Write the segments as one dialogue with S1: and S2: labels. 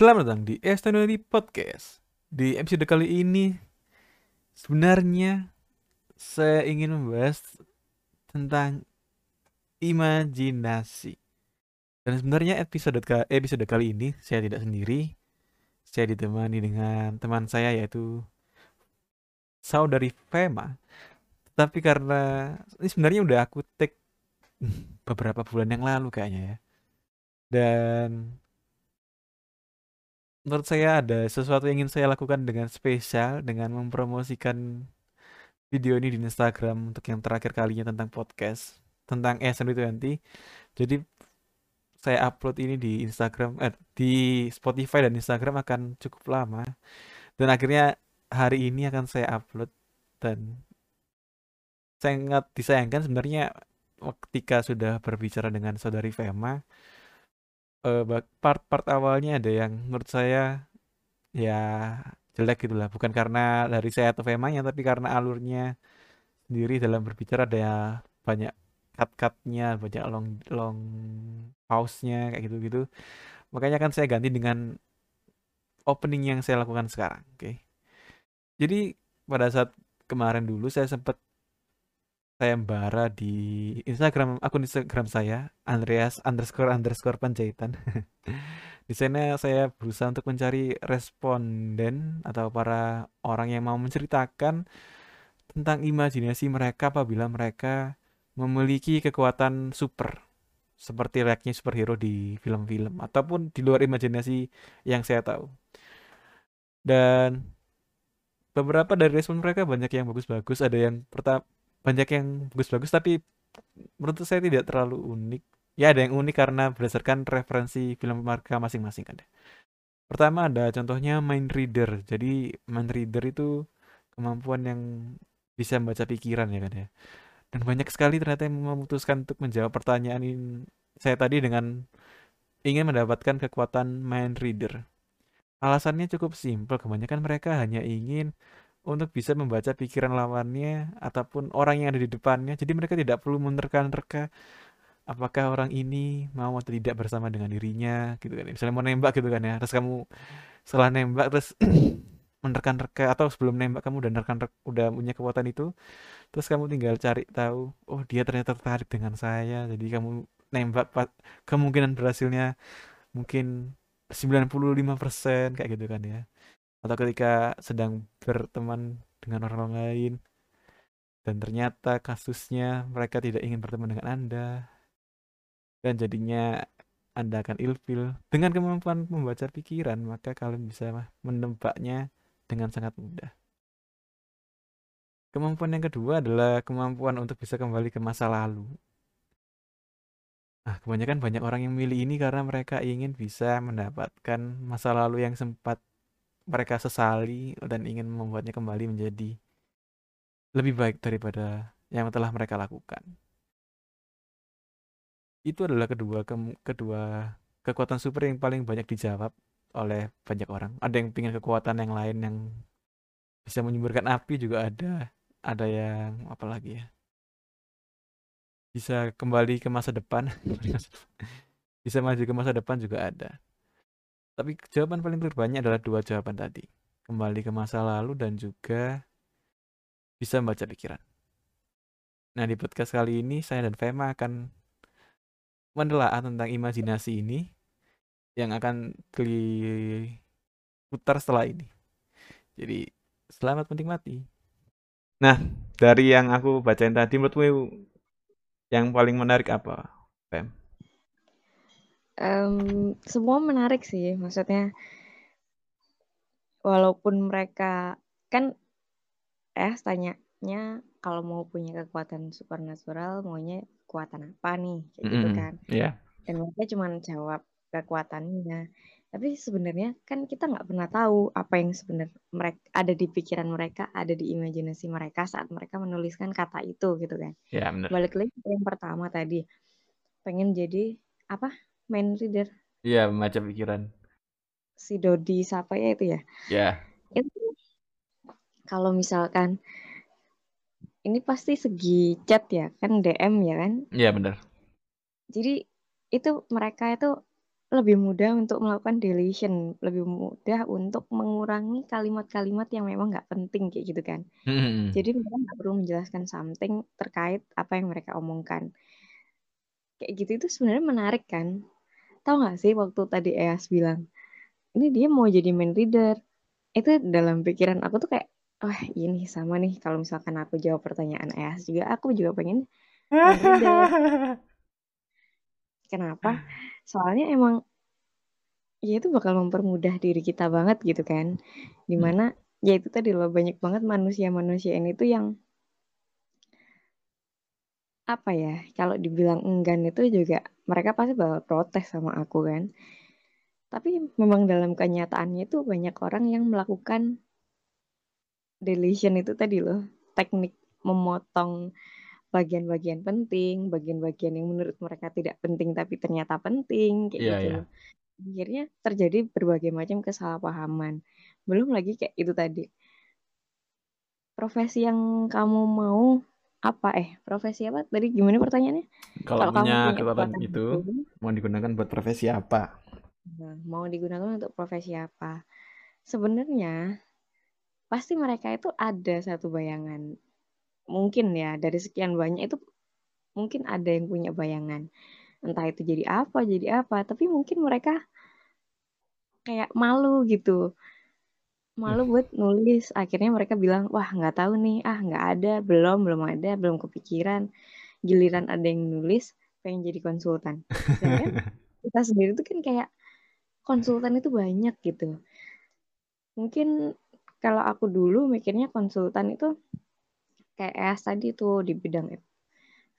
S1: Selamat datang di Estonoli Podcast. Di episode kali ini sebenarnya saya ingin membahas tentang imajinasi. Dan sebenarnya episode episode kali ini saya tidak sendiri. Saya ditemani dengan teman saya yaitu saudari Fema. Tapi karena ini sebenarnya udah aku take beberapa bulan yang lalu kayaknya ya. Dan menurut saya ada sesuatu yang ingin saya lakukan dengan spesial dengan mempromosikan video ini di Instagram untuk yang terakhir kalinya tentang podcast tentang SN20. Jadi saya upload ini di Instagram eh di Spotify dan Instagram akan cukup lama dan akhirnya hari ini akan saya upload dan sangat disayangkan sebenarnya ketika sudah berbicara dengan saudari Fema eh, part-part awalnya ada yang menurut saya ya jelek gitu lah. Bukan karena dari saya atau Femanya tapi karena alurnya sendiri dalam berbicara ada ya banyak cut-cutnya banyak long long pause-nya kayak gitu-gitu. Makanya kan saya ganti dengan opening yang saya lakukan sekarang oke. Jadi pada saat kemarin dulu saya sempat saya bara di Instagram akun Instagram saya Andreas underscore underscore Panjaitan. Di sana saya berusaha untuk mencari responden atau para orang yang mau menceritakan tentang imajinasi mereka apabila mereka memiliki kekuatan super seperti layaknya superhero di film-film ataupun di luar imajinasi yang saya tahu. Dan beberapa dari respon mereka banyak yang bagus-bagus. Ada yang pertama banyak yang bagus-bagus tapi menurut saya tidak terlalu unik. Ya ada yang unik karena berdasarkan referensi film mereka masing-masing kan pertama ada contohnya mind reader. Jadi mind reader itu kemampuan yang bisa membaca pikiran ya kan ya. Dan banyak sekali ternyata yang memutuskan untuk menjawab pertanyaan ini saya tadi dengan ingin mendapatkan kekuatan mind reader. Alasannya cukup simpel kebanyakan mereka hanya ingin untuk bisa membaca pikiran lawannya ataupun orang yang ada di depannya. Jadi mereka tidak perlu menerka-nerka apakah orang ini mau atau tidak bersama dengan dirinya gitu kan. Misalnya mau nembak gitu kan ya. Terus kamu setelah nembak terus menerka-nerka atau sebelum nembak kamu udah nerkan udah punya kekuatan itu. Terus kamu tinggal cari tahu, oh dia ternyata tertarik dengan saya. Jadi kamu nembak kemungkinan berhasilnya mungkin 95% kayak gitu kan ya atau ketika sedang berteman dengan orang lain dan ternyata kasusnya mereka tidak ingin berteman dengan Anda dan jadinya Anda akan ilfil dengan kemampuan membaca pikiran maka kalian bisa menembaknya dengan sangat mudah. Kemampuan yang kedua adalah kemampuan untuk bisa kembali ke masa lalu. Nah, kebanyakan banyak orang yang memilih ini karena mereka ingin bisa mendapatkan masa lalu yang sempat mereka sesali dan ingin membuatnya kembali menjadi lebih baik daripada yang telah mereka lakukan. Itu adalah kedua ke, kedua kekuatan super yang paling banyak dijawab oleh banyak orang. Ada yang ingin kekuatan yang lain yang bisa menyemburkan api juga ada. Ada yang apa lagi ya? Bisa kembali ke masa depan. bisa maju ke masa depan juga ada. Tapi jawaban paling terbanyak adalah dua jawaban tadi. Kembali ke masa lalu dan juga bisa membaca pikiran. Nah, di podcast kali ini saya dan Fema akan menelaah tentang imajinasi ini yang akan diputar setelah ini. Jadi, selamat menikmati. Nah, dari yang aku bacain tadi menurutmu yang paling menarik apa, Fem?
S2: Um, semua menarik sih maksudnya walaupun mereka kan eh tanyanya kalau mau punya kekuatan supernatural maunya kekuatan apa nih kayak mm -hmm. gitu kan
S1: yeah.
S2: dan mereka cuma jawab kekuatannya tapi sebenarnya kan kita nggak pernah tahu apa yang sebenarnya mereka ada di pikiran mereka ada di imajinasi mereka saat mereka menuliskan kata itu gitu kan
S1: yeah, bener.
S2: balik lagi yang pertama tadi pengen jadi apa main reader.
S1: Iya, membaca pikiran.
S2: Si Dodi siapa ya itu ya?
S1: Iya.
S2: Itu kalau misalkan ini pasti segi chat ya, kan DM ya kan?
S1: Iya, benar.
S2: Jadi itu mereka itu lebih mudah untuk melakukan deletion, lebih mudah untuk mengurangi kalimat-kalimat yang memang nggak penting kayak gitu kan.
S1: Hmm.
S2: Jadi mereka nggak perlu menjelaskan something terkait apa yang mereka omongkan. Kayak gitu itu sebenarnya menarik kan. Tahu nggak sih waktu tadi Eas bilang, ini dia mau jadi main reader. Itu dalam pikiran aku tuh kayak, wah ini sama nih kalau misalkan aku jawab pertanyaan Eas juga, aku juga pengen main reader. Kenapa? Soalnya emang ya itu bakal mempermudah diri kita banget gitu kan. Di mana ya itu tadi loh banyak banget manusia-manusia ini tuh yang apa ya kalau dibilang enggan itu juga mereka pasti bakal protes sama aku kan. Tapi memang dalam kenyataannya itu banyak orang yang melakukan deletion itu tadi loh. Teknik memotong bagian-bagian penting bagian-bagian yang menurut mereka tidak penting tapi ternyata penting kayak
S1: Iya,
S2: gitu
S1: iya.
S2: akhirnya terjadi berbagai macam kesalahpahaman. Belum lagi kayak itu tadi. Profesi yang kamu mau apa? Eh profesi apa? Tadi gimana pertanyaannya?
S1: Kalau
S2: Kalau kamu
S1: punya kekuatan itu, mau digunakan buat profesi apa?
S2: nah, mau digunakan untuk profesi apa? Sebenarnya pasti mereka itu ada satu bayangan. Mungkin ya dari sekian banyak itu mungkin ada yang punya bayangan. Entah itu jadi apa jadi apa. Tapi mungkin mereka kayak malu gitu malu buat nulis. Akhirnya mereka bilang wah nggak tahu nih. Ah nggak ada. Belum belum ada. Belum kepikiran. Giliran ada yang nulis pengen jadi konsultan. Sedangkan kita sendiri tuh kan kayak konsultan itu banyak gitu. Mungkin kalau aku dulu mikirnya konsultan itu kayak EAS tadi tuh di bidang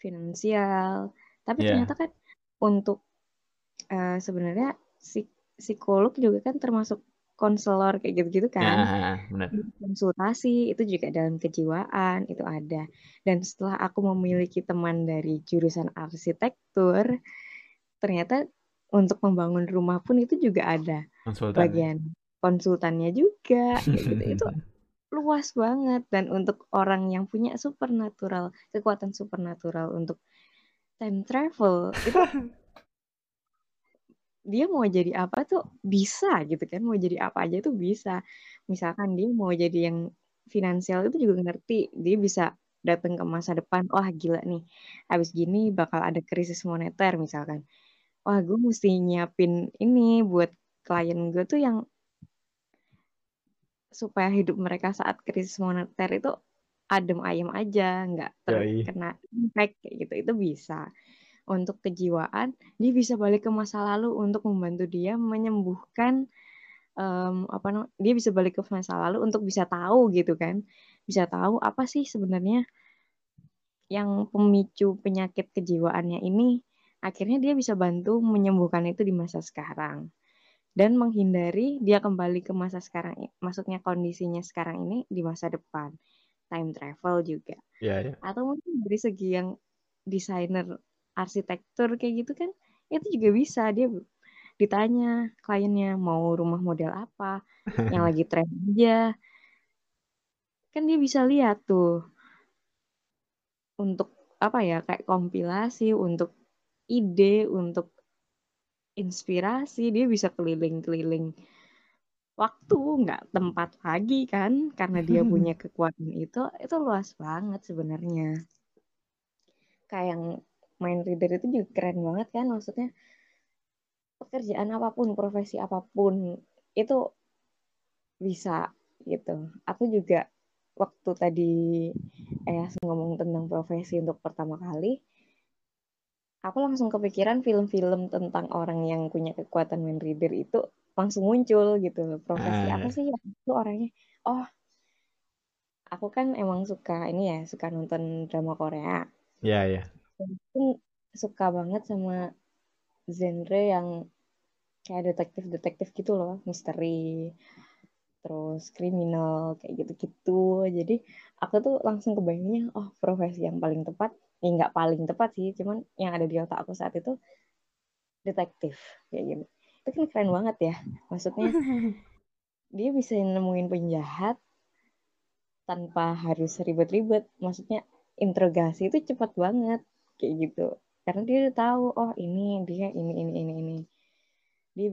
S2: finansial. Tapi
S1: Iya.
S2: ternyata kan untuk eh, sebenarnya psik- psikolog juga kan termasuk konselor kayak gitu-gitu kan
S1: Nah, benar.
S2: konsultasi itu juga dalam kejiwaan itu ada dan setelah aku memiliki teman dari jurusan arsitektur ternyata untuk membangun rumah pun itu juga ada
S1: Konsultan.
S2: bagian konsultannya juga kayak gitu itu luas banget dan untuk orang yang punya supernatural kekuatan supernatural untuk time travel itu dia mau jadi apa tuh bisa gitu kan mau jadi apa aja tuh bisa. Misalkan dia mau jadi yang finansial itu juga ngerti dia bisa datang ke masa depan wah gila nih habis gini bakal ada krisis moneter misalkan. Wah gue mesti nyiapin ini buat klien gue tuh yang supaya hidup mereka saat krisis moneter itu adem ayem aja nggak
S1: Yoi.
S2: terkena impact kayak gitu. Itu bisa untuk kejiwaan dia bisa balik ke masa lalu untuk membantu dia menyembuhkan em, apa namanya dia bisa balik ke masa lalu untuk bisa tahu gitu kan. Bisa tahu apa sih sebenarnya yang pemicu penyakit kejiwaannya ini. Akhirnya dia bisa bantu menyembuhkan itu di masa sekarang. Dan menghindari dia kembali ke masa sekarang maksudnya kondisinya sekarang ini di masa depan. Time travel juga.
S1: Iya, iya.
S2: atau mungkin dari segi yang desainer arsitektur kayak gitu kan itu juga bisa. Dia ditanya kliennya mau rumah model apa? Yang lagi tren aja. Kan dia bisa lihat tuh untuk apa ya kayak kompilasi untuk ide untuk inspirasi dia bisa keliling-keliling waktu nggak tempat lagi kan karena dia punya kekuatan itu itu luas banget sebenarnya. Kayak yang main reader itu juga keren banget kan maksudnya pekerjaan apa pun profesi apa pun itu bisa gitu aku juga waktu tadi eh ngomong tentang profesi untuk pertama kali aku langsung kepikiran film-film tentang orang yang punya kekuatan main reader itu langsung muncul gitu profesi
S1: Ah.
S2: apa sih yang itu orangnya oh aku kan emang suka ini ya suka nonton drama Korea
S1: Iya, iya.
S2: Aku suka banget sama genre yang kayak detektif-detektif gitu loh misteri terus kriminal kayak gitu-gitu. Jadi aku tuh langsung kebayangnya oh profesi yang paling tepat ya nggak paling tepat sih cuman yang ada di otak aku saat itu detektif kayak gitu itu kan keren banget ya maksudnya dia bisa nemuin penjahat tanpa harus ribet-ribet. Maksudnya interogasi itu cepat banget kayak gitu. Karena dia udah tahu oh ini dia ini ini ini ini. Dia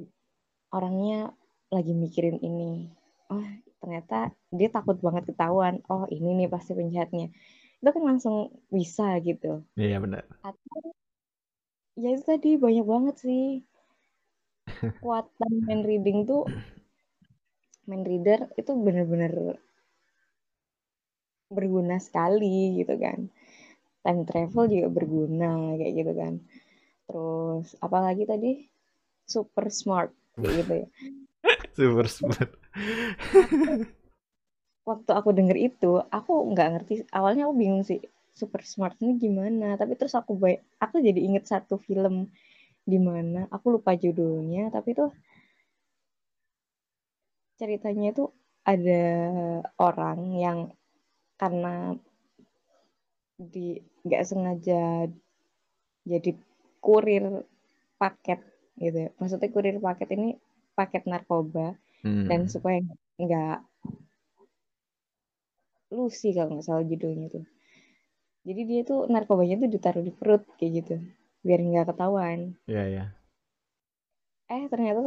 S2: orangnya lagi mikirin ini. Oh ternyata dia takut banget ketahuan. Oh ini nih pasti penjahatnya. Itu kan langsung bisa gitu.
S1: Iya benar.
S2: Atau ya itu tadi banyak banget sih. Kekuatan main reading tuh main reader itu bener-bener berguna sekali gitu kan time travel juga berguna kayak gitu kan. Terus apalagi tadi? Super smart kayak gitu ya.
S1: Super smart.
S2: Waktu aku denger itu aku nggak ngerti. Awalnya aku bingung sih super smart ini gimana. Tapi terus aku baik aku jadi inget satu film di mana aku lupa judulnya tapi tuh ceritanya itu ada orang yang karena di nggak sengaja jadi kurir paket gitu ya. Maksudnya kurir paket ini paket narkoba
S1: Hmm.
S2: dan supaya nggak Lucy kalau nggak salah judulnya tuh. Jadi dia tuh narkobanya tuh ditaruh di perut kayak gitu biar nggak ketahuan.
S1: Iya, iya.
S2: Eh ternyata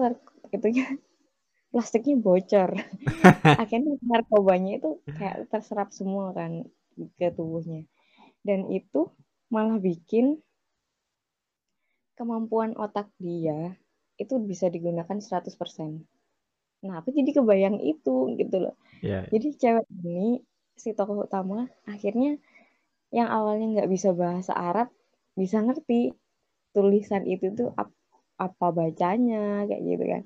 S2: itunya plastiknya bocor. Akhirnya narkobanya itu kayak terserap semua kan ke tubuhnya. Dan itu malah bikin kemampuan otak dia itu bisa digunakan 100%. Nah, aku jadi kebayang itu gitu loh.
S1: Iya.
S2: Jadi cewek ini si tokoh utama akhirnya yang awalnya nggak bisa bahasa Arab bisa ngerti tulisan itu tuh ap- apa bacanya kayak gitu kan.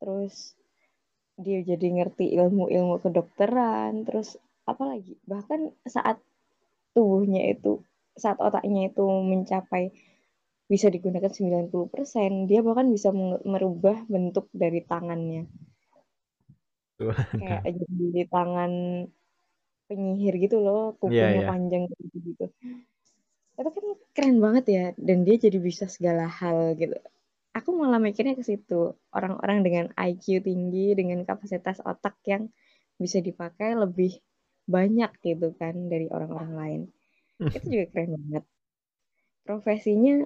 S2: Terus dia jadi ngerti ilmu-ilmu kedokteran, terus apa lagi? Bahkan saat tubuhnya itu saat otaknya itu mencapai bisa digunakan 90%, dia bahkan bisa merubah bentuk dari tangannya. Kayak jadi tangan penyihir gitu loh, kukunya
S1: iya.
S2: panjang gitu gitu. Itu kan keren banget ya, dan dia jadi bisa segala hal gitu. Aku malah mikirnya ke situ, orang-orang dengan IQ tinggi, dengan kapasitas otak yang bisa dipakai lebih banyak gitu kan dari orang-orang lain. Itu juga keren banget. Profesinya,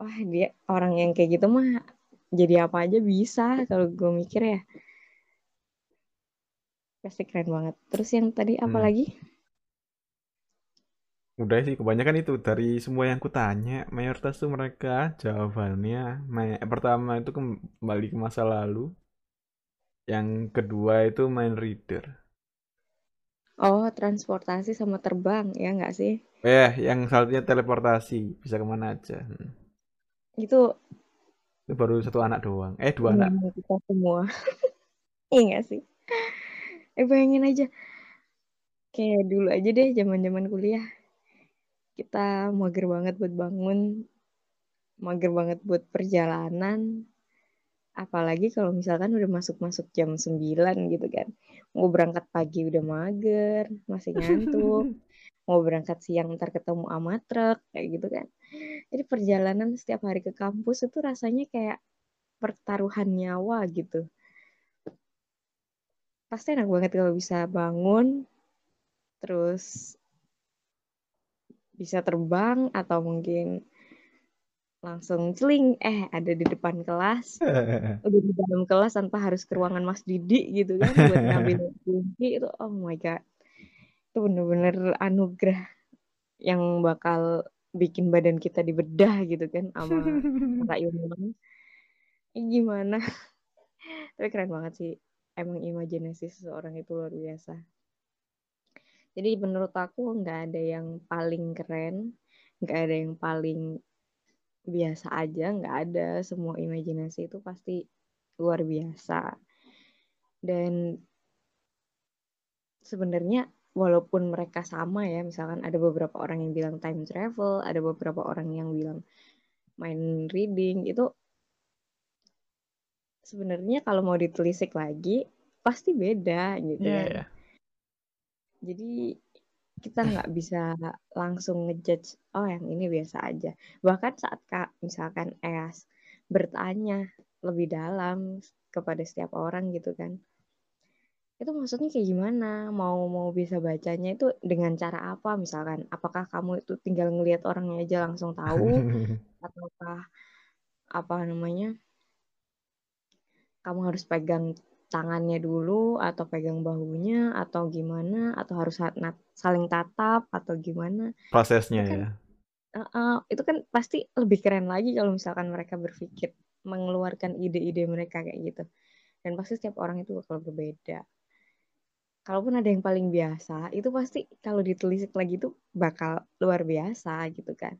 S2: wah dia orang yang kayak gitu mah jadi apa aja bisa kalau gue mikir ya. Pasti keren banget. Terus yang tadi apa
S1: Hmm.
S2: lagi?
S1: Udah sih kebanyakan itu dari semua yang kutanya mayoritas tuh mereka jawabannya ma- pertama itu kembali ke masa lalu yang kedua itu main reader
S2: Oh, transportasi sama terbang, ya nggak sih?
S1: eh yang satunya teleportasi bisa ke mana aja Hmm.
S2: Itu
S1: itu baru satu anak doang eh dua anak
S2: ilmu kita semua. Iya nggak sih? Eh, bayangin aja. Kayak dulu aja deh, zaman-zaman kuliah. Kita mager banget buat bangun, mager banget buat perjalanan. Apalagi kalau misalkan udah masuk-masuk jam 9 gitu kan. Mau berangkat pagi udah mager, masih ngantuk. Mau berangkat siang ntar ketemu sama truk, kayak gitu kan. Jadi perjalanan setiap hari ke kampus itu rasanya kayak pertaruhan nyawa gitu. Pasti enak banget kalau bisa bangun, terus bisa terbang atau mungkin langsung celing eh ada di depan kelas. Udah di dalam kelas tanpa harus ke ruangan Mas Didi gitu kan buat ngambil kunci itu oh my god. Itu bener-bener anugerah yang bakal bikin badan kita dibedah gitu kan sama Kak Yunan Ih, gimana? Tapi keren banget sih emang imajinasi seseorang itu luar biasa. Jadi menurut aku nggak ada yang paling keren nggak ada yang paling biasa aja nggak ada. Semua imajinasi itu pasti luar biasa. Dan sebenarnya walaupun mereka sama ya misalkan ada beberapa orang yang bilang time travel ada beberapa orang yang bilang main reading itu sebenarnya kalau mau ditelisik lagi pasti beda gitu
S1: Iya,
S2: kan.
S1: iya.
S2: jadi kita nggak bisa langsung ngejudge oh yang ini biasa aja. Bahkan saat kak misalkan es bertanya lebih dalam kepada setiap orang gitu kan. Itu maksudnya kayak gimana? Mau mau bisa bacanya itu dengan cara apa? Misalkan apakah kamu itu tinggal ngelihat orangnya aja langsung tahu? Ataukah apa namanya? Kamu harus pegang tangannya dulu atau pegang bahunya atau gimana atau harus saling tatap atau gimana.
S1: Prosesnya kan, ya?
S2: Uh, uh, itu kan pasti lebih keren lagi kalau misalkan mereka berpikir mengeluarkan ide-ide mereka kayak gitu. Dan pasti setiap orang itu bakal berbeda. Kalaupun ada yang paling biasa itu pasti kalau ditelisik lagi itu bakal luar biasa gitu kan.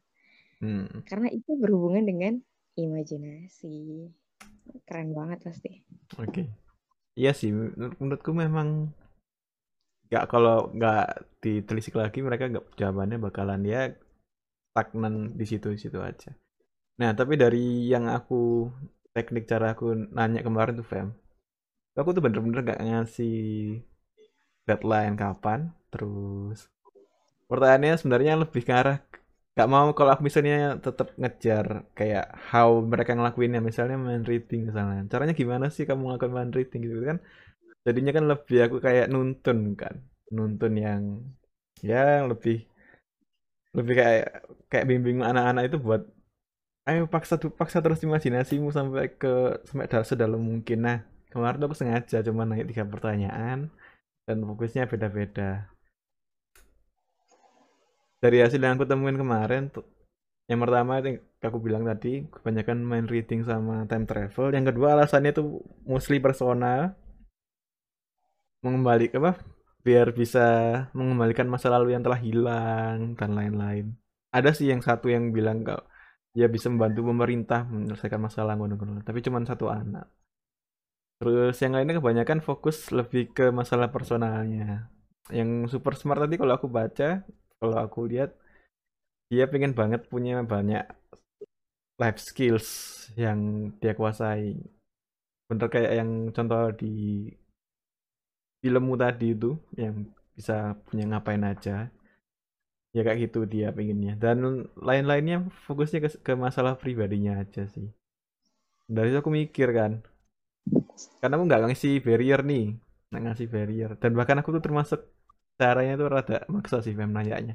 S2: Hmm. karena itu berhubungan dengan imajinasi. Keren banget pasti.
S1: Oke. okay. Iya sih, menurutku memang nggak kalau nggak ditelisik lagi mereka nggak jawabannya bakalan ya stagnan di situ-situ aja. Nah, tapi dari yang aku teknik cara aku nanya kemarin tuh Fem, aku tuh bener-bener nggak ngasih deadline kapan, terus pertanyaannya sebenarnya lebih ke arah gak mau kalau aku misalnya tetap ngejar kayak how mereka ngelakuinnya. Misalnya main reading misalnya. Caranya gimana sih kamu ngelakuin main reading gitu kan? Jadinya kan lebih aku kayak nuntun kan. Nuntun yang ya lebih lebih kayak kayak bimbing anak-anak itu buat ayo paksa tuh paksa terus imajinasimu sampai ke sampai sedalam mungkin. Nah kemarin aku sengaja cuma nanya tiga pertanyaan dan fokusnya beda-beda dari hasil yang aku temuin kemarin tuh yang pertama yang aku bilang tadi kebanyakan main reading sama time travel. Yang kedua alasannya itu mostly personal. Mengembalik apa biar bisa mengembalikan masa lalu yang telah hilang dan lain-lain. Ada sih yang satu yang bilang kau ya bisa membantu pemerintah menyelesaikan masalah ngono tapi cuma satu anak. Terus yang lainnya kebanyakan fokus lebih ke masalah personalnya. Yang super smart tadi kalau aku baca kalau aku lihat dia pengen banget punya banyak life skills yang dia kuasai. Bener kayak yang contoh di filmmu tadi itu yang bisa punya ngapain aja. Ya kayak gitu dia pengennya. Dan lain-lainnya fokusnya ke, ke masalah pribadinya aja sih. Dari itu aku mikir kan karena aku nggak ngasih barrier nih nggak ngasih barrier. Dan bahkan aku tuh termasuk caranya tuh rada maksa sih mem nanyanya.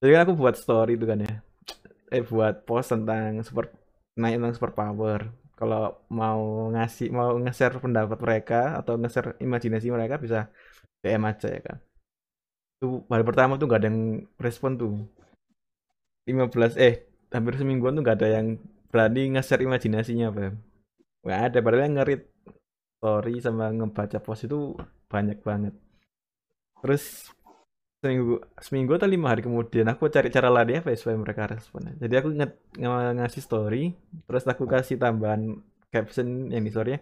S1: Jadi kan aku buat story itu kan ya. Eh buat post tentang super naik tentang super power kalau mau ngasih mau nge-share pendapat mereka atau nge-share imajinasi mereka bisa DM aja ya kan. Itu hari pertama tuh gak ada yang respon tuh. 15 eh hampir semingguan tuh gak ada yang berani nge-share imajinasinya apa nggak ada padahal yang ngerit story sama ngebaca post itu banyak banget terus seminggu seminggu atau lima hari kemudian aku cari cara lain apa ya supaya mereka respon. Jadi aku nge nge ngasih story terus aku kasih tambahan caption yang di story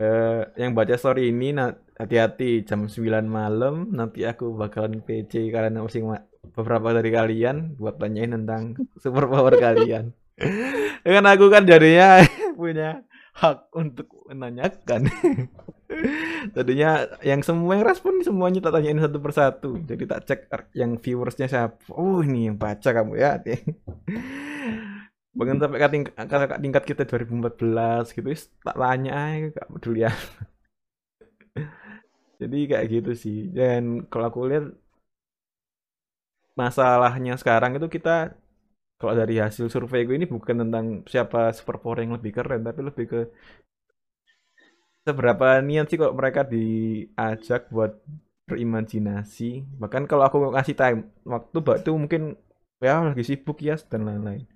S1: uh, yang baca story ini hati-hati jam 9 malam nanti aku bakalan PC kalian masing beberapa dari kalian buat tanyain tentang super power kalian. Dengan aku kan jadinya punya hak untuk menanyakan. Tadinya yang semua yang respon semuanya tak tanyain satu persatu. Jadi tak cek yang viewersnya siapa. Oh ini yang baca kamu ya Bahkan sampai ke tingkat, tingkat kita 2014 gitu tak tanya aja gak peduli ya. Jadi kayak gitu sih. Dan kalau aku lihat masalahnya sekarang itu kita kalau dari hasil survei gue ini bukan tentang siapa super power yang lebih keren tapi lebih ke seberapa niat sih kok mereka diajak buat berimajinasi. Bahkan kalau aku ngasih time waktu waktu mungkin ya lagi sibuk ya dan lain-lain.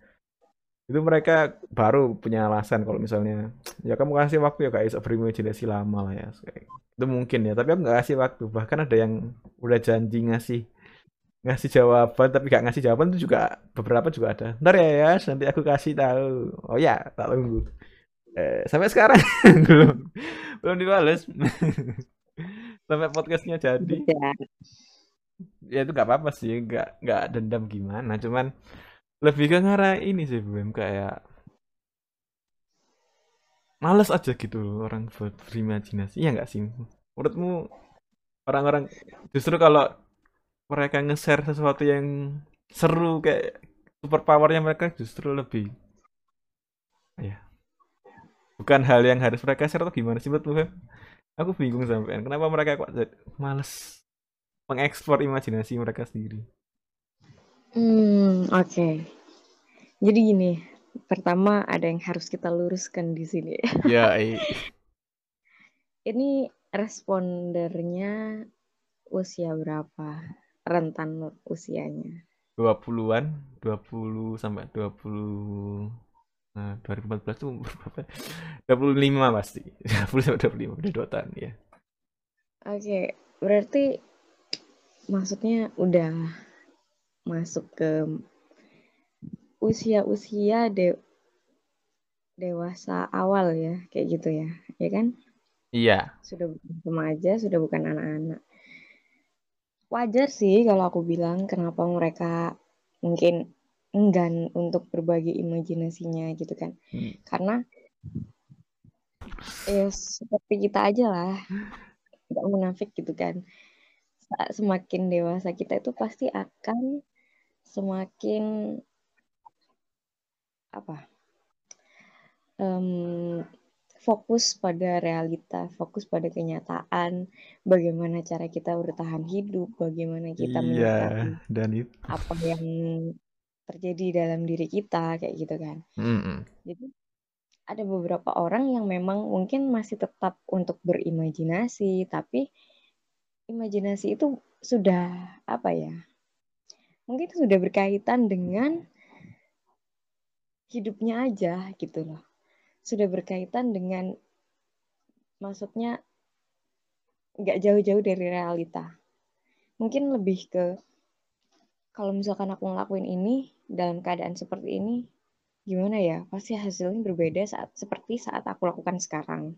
S1: Itu mereka baru punya alasan kalau misalnya ya kamu kasih waktu ya guys berimajinasi lama lah ya itu mungkin ya tapi aku nggak kasih waktu. Bahkan ada yang udah janji ngasih ngasih jawaban tapi gak ngasih jawaban itu juga beberapa juga ada. Ntar ya ya nanti aku kasih tahu. Oh ya tak tunggu. Eh, sampai sekarang. Belum. Belum dibales. Sampai podcastnya jadi. Ya, ya itu gak apa-apa sih. Nggak nggak dendam gimana. Cuman lebih ke ngarah ini sih belum kayak males aja gitu orang buat berimajinasi. Ya nggak sih? Menurutmu orang-orang justru kalau mereka nge-share sesuatu yang seru kayak super powernya mereka justru lebih ya bukan hal yang harus mereka share atau gimana sih menurutmu aku bingung sampai kenapa mereka kok males mengekspor imajinasi mereka sendiri
S2: hmm oke okay. jadi gini pertama ada yang harus kita luruskan di sini
S1: ya iya.
S2: ini respondernya usia berapa? Rentan usianya?
S1: 20-an, 20 sampai 20 Nah, 2014 tuh umur berapa? 25 pasti. 20 sampai 25 udah 2 tahun ya.
S2: Oke, berarti maksudnya udah masuk ke usia-usia de dewasa awal ya, kayak gitu ya, ya kan?
S1: Iya.
S2: Sudah bukan remaja, sudah bukan anak-anak. Wajar sih kalau aku bilang kenapa mereka mungkin enggan untuk berbagi imajinasinya gitu kan. Hmm. Karena ya seperti kita aja lah. Gak munafik gitu kan. Semakin dewasa kita itu pasti akan semakin apa? Um, fokus pada realita, fokus pada kenyataan, bagaimana cara kita bertahan hidup, bagaimana kita
S1: iya, dan itu.
S2: apa yang terjadi dalam diri kita kayak gitu kan.
S1: Mm-hmm.
S2: Jadi ada beberapa orang yang memang mungkin masih tetap untuk berimajinasi, tapi imajinasi itu sudah apa ya? Mungkin sudah berkaitan dengan hidupnya aja gitu loh sudah berkaitan dengan maksudnya nggak jauh-jauh dari realita. Mungkin lebih ke kalau misalkan aku ngelakuin ini dalam keadaan seperti ini, gimana ya? Pasti hasilnya berbeda saat seperti saat aku lakukan sekarang.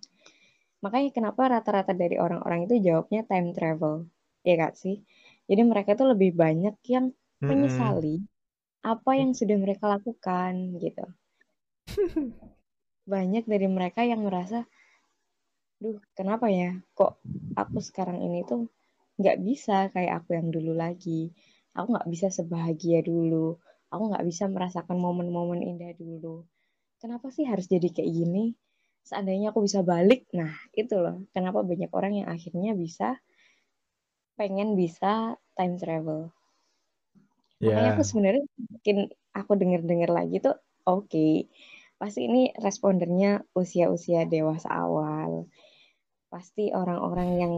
S2: Makanya kenapa rata-rata dari orang-orang itu jawabnya time travel, ya kak sih? Jadi mereka tuh lebih banyak yang menyesali apa yang sudah mereka lakukan gitu. banyak dari mereka yang merasa, duh kenapa ya kok aku sekarang ini tuh nggak bisa kayak aku yang dulu lagi. Aku nggak bisa sebahagia dulu. Aku nggak bisa merasakan momen-momen indah dulu. Kenapa sih harus jadi kayak gini? Seandainya aku bisa balik, nah itu loh. Kenapa banyak orang yang akhirnya bisa pengen bisa time travel. Yeah. Makanya aku sebenarnya mungkin aku denger-denger lagi tuh oke. Okay pasti ini respondernya usia-usia dewasa awal. Pasti orang-orang yang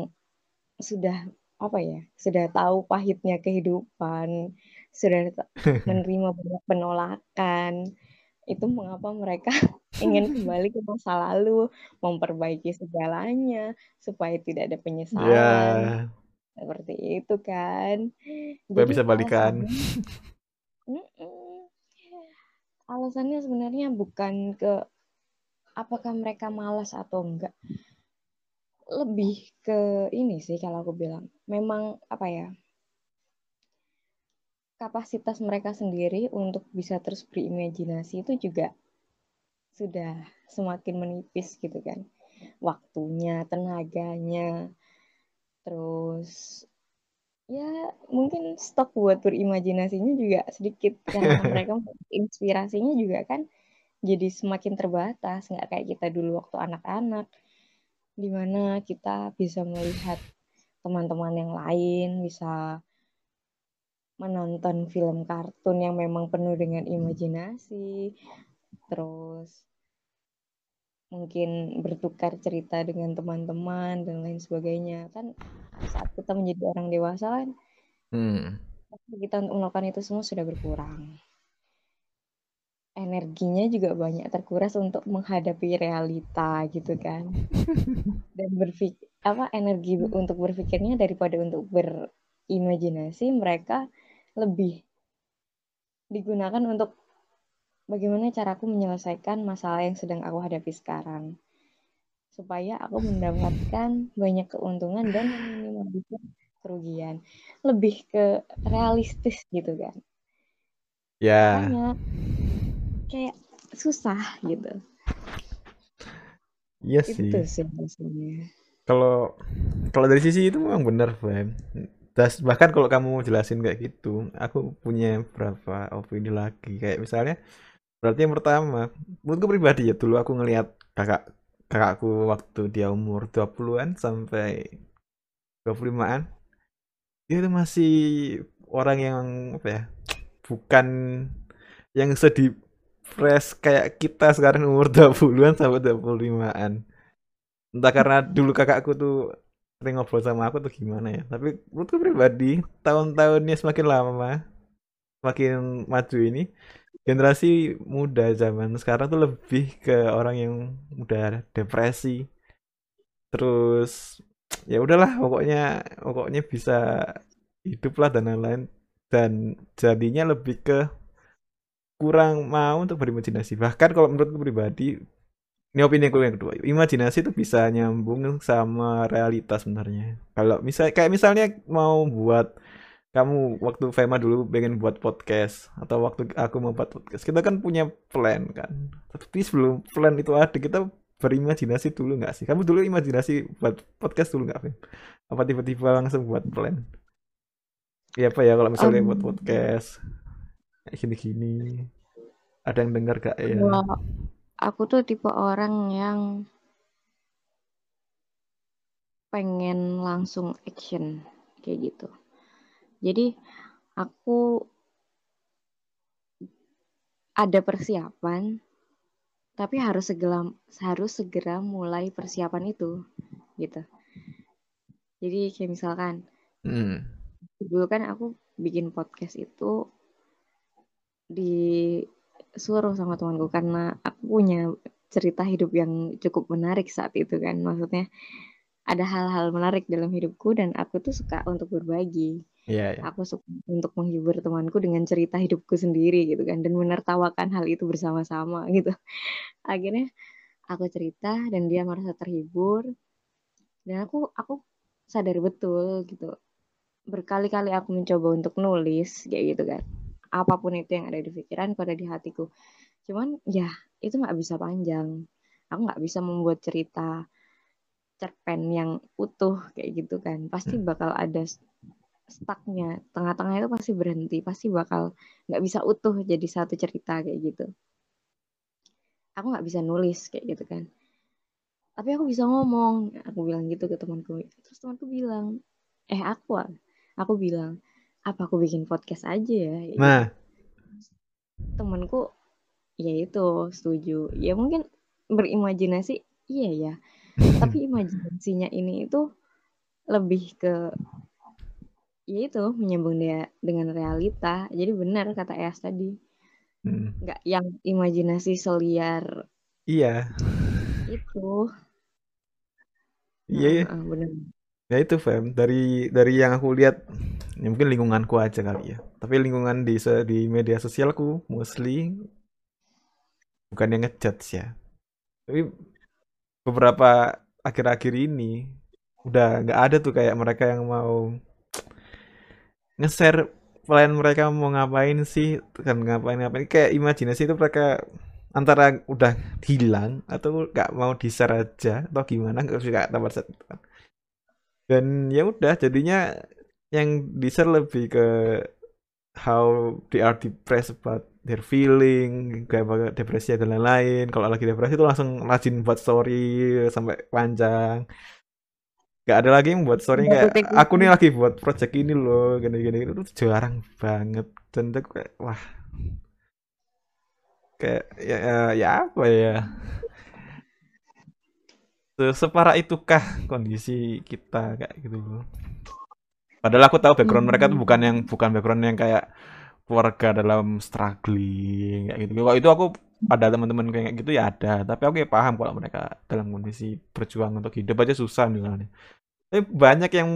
S2: sudah apa ya, sudah tahu pahitnya kehidupan, sudah menerima banyak penolakan. Itu mengapa mereka ingin kembali ke masa lalu, memperbaiki segalanya supaya tidak ada penyesalan. Yeah. Seperti itu kan.
S1: Jadi bisa balikan.
S2: alasannya sebenarnya bukan ke apakah mereka malas atau enggak. Lebih ke ini sih kalau aku bilang. Memang apa ya? Kapasitas mereka sendiri untuk bisa terus berimajinasi itu juga sudah semakin menipis gitu kan. Waktunya, tenaganya, terus ya mungkin stok buat berimajinasinya juga sedikit karena mereka inspirasinya juga kan jadi semakin terbatas. Nggak kayak kita dulu waktu anak-anak di mana kita bisa melihat teman-teman yang lain bisa menonton film kartun yang memang penuh dengan imajinasi. Terus mungkin bertukar cerita dengan teman-teman dan lain sebagainya. Kan saat kita menjadi orang dewasa kan hmm. kita untuk melakukan itu semua sudah berkurang. Energinya juga banyak terkuras untuk menghadapi realita gitu kan. Dan berpikir apa energi untuk berpikirnya daripada untuk berimajinasi mereka lebih digunakan untuk bagaimana caraku menyelesaikan masalah yang sedang aku hadapi sekarang supaya aku mendapatkan banyak keuntungan dan meminimalisir kerugian. Lebih ke realistis gitu kan.
S1: Ya. Makanya
S2: kayak susah gitu.
S1: Iya sih. Itu sih maksudnya. Kalau kalau dari sisi itu memang benar, Fem. Bahkan kalau kamu mau jelasin kayak gitu, aku punya beberapa opini lagi. Kayak misalnya, berarti yang pertama, menurutku pribadi ya, dulu aku ngelihat kakak kakakku waktu dia umur 20-an sampai 25-an dia itu masih orang yang apa ya bukan yang sedih fresh kayak kita sekarang umur 20-an sampai 25-an entah karena dulu kakakku tuh sering ngobrol sama aku tuh gimana ya tapi menurutku pribadi tahun-tahunnya semakin lama semakin maju ini generasi muda zaman sekarang tuh lebih ke orang yang udah depresi. Terus ya udahlah pokoknya pokoknya bisa hidup lah dan lain-lain. Dan jadinya lebih ke kurang mau untuk berimajinasi. Bahkan kalau menurutku pribadi ini opini aku yang kedua imajinasi itu bisa nyambung sama realitas sebenarnya. Kalau misal kayak misalnya mau buat kamu waktu Fema dulu pengen buat podcast atau waktu aku mau buat podcast kita kan punya plan kan. Tapi sebelum plan itu ada kita berimajinasi dulu nggak sih? Kamu dulu imajinasi buat podcast dulu nggak Fem? Apa tiba-tiba langsung buat plan? Ya apa ya kalau misalnya um, buat podcast kayak gini-gini. Ada yang dengar gak ya?
S2: Aku tuh tipe orang yang pengen langsung action kayak gitu. Jadi aku ada persiapan, tapi harus segera harus segera mulai persiapan itu, gitu. Jadi kayak misalkan, hmm. dulu kan aku bikin podcast itu di suruh sama temanku karena aku punya cerita hidup yang cukup menarik saat itu kan maksudnya ada hal-hal menarik dalam hidupku dan aku tuh suka untuk berbagi. Yeah, yeah. Aku suka untuk menghibur temanku dengan cerita hidupku sendiri gitu kan dan menertawakan hal itu bersama-sama gitu. Akhirnya aku cerita dan dia merasa terhibur dan aku aku sadar betul gitu. Berkali-kali aku mencoba untuk nulis kayak gitu kan apa pun itu yang ada di pikiran ada di hatiku cuman ya itu nggak bisa panjang aku nggak bisa membuat cerita cerpen yang utuh kayak gitu kan pasti hmm. bakal ada stucknya. Tengah-tengah itu pasti berhenti pasti bakal nggak bisa utuh jadi satu cerita kayak gitu. Aku nggak bisa nulis kayak gitu kan. Tapi aku bisa ngomong. Aku bilang gitu ke temanku. Terus temanku bilang eh aku aku bilang apa aku bikin podcast aja ya? Nah. Temenku ya itu setuju. Ya mungkin berimajinasi iya ya. Tapi imajinasinya ini itu lebih ke ya itu menyambung dia dengan realita. Jadi benar kata Ayas tadi. Hmm. nggak yang imajinasi seliar.
S1: Iya.
S2: Itu.
S1: Iya nah, benar. Ya itu fam dari dari yang aku lihat ya mungkin lingkunganku aja kali ya. Tapi lingkungan di di media sosialku mostly bukan yang ngejudge ya. Tapi beberapa akhir-akhir ini udah nggak ada tuh kayak mereka yang mau nge-share plan mereka mau ngapain sih kan ngapain ngapain. Kayak imajinasi itu mereka antara udah hilang atau nggak mau di share aja atau gimana nggak suka tambah dan ya udah jadinya yang di share lebih ke how they are depressed about their feeling kayak depresi dan lain-lain. Kalau lagi depresi itu langsung rajin buat story sampai panjang Gak ada lagi yang buat story kayak aku nih lagi. buat project ini loh gini-gini. Itu tuh jarang banget. Dan itu kayak wah. Kayak ya, ya, ya apa ya? Separah itukah kondisi kita kayak gitu loh. Padahal aku tahu background hmm. mereka tuh bukan yang bukan background yang kayak keluarga dalam struggling kayak gitu. Kalau itu aku ada teman-teman kayak gitu ya ada, tapi aku ya paham kalau mereka dalam kondisi berjuang untuk hidup aja susah misalnya. Tapi banyak yang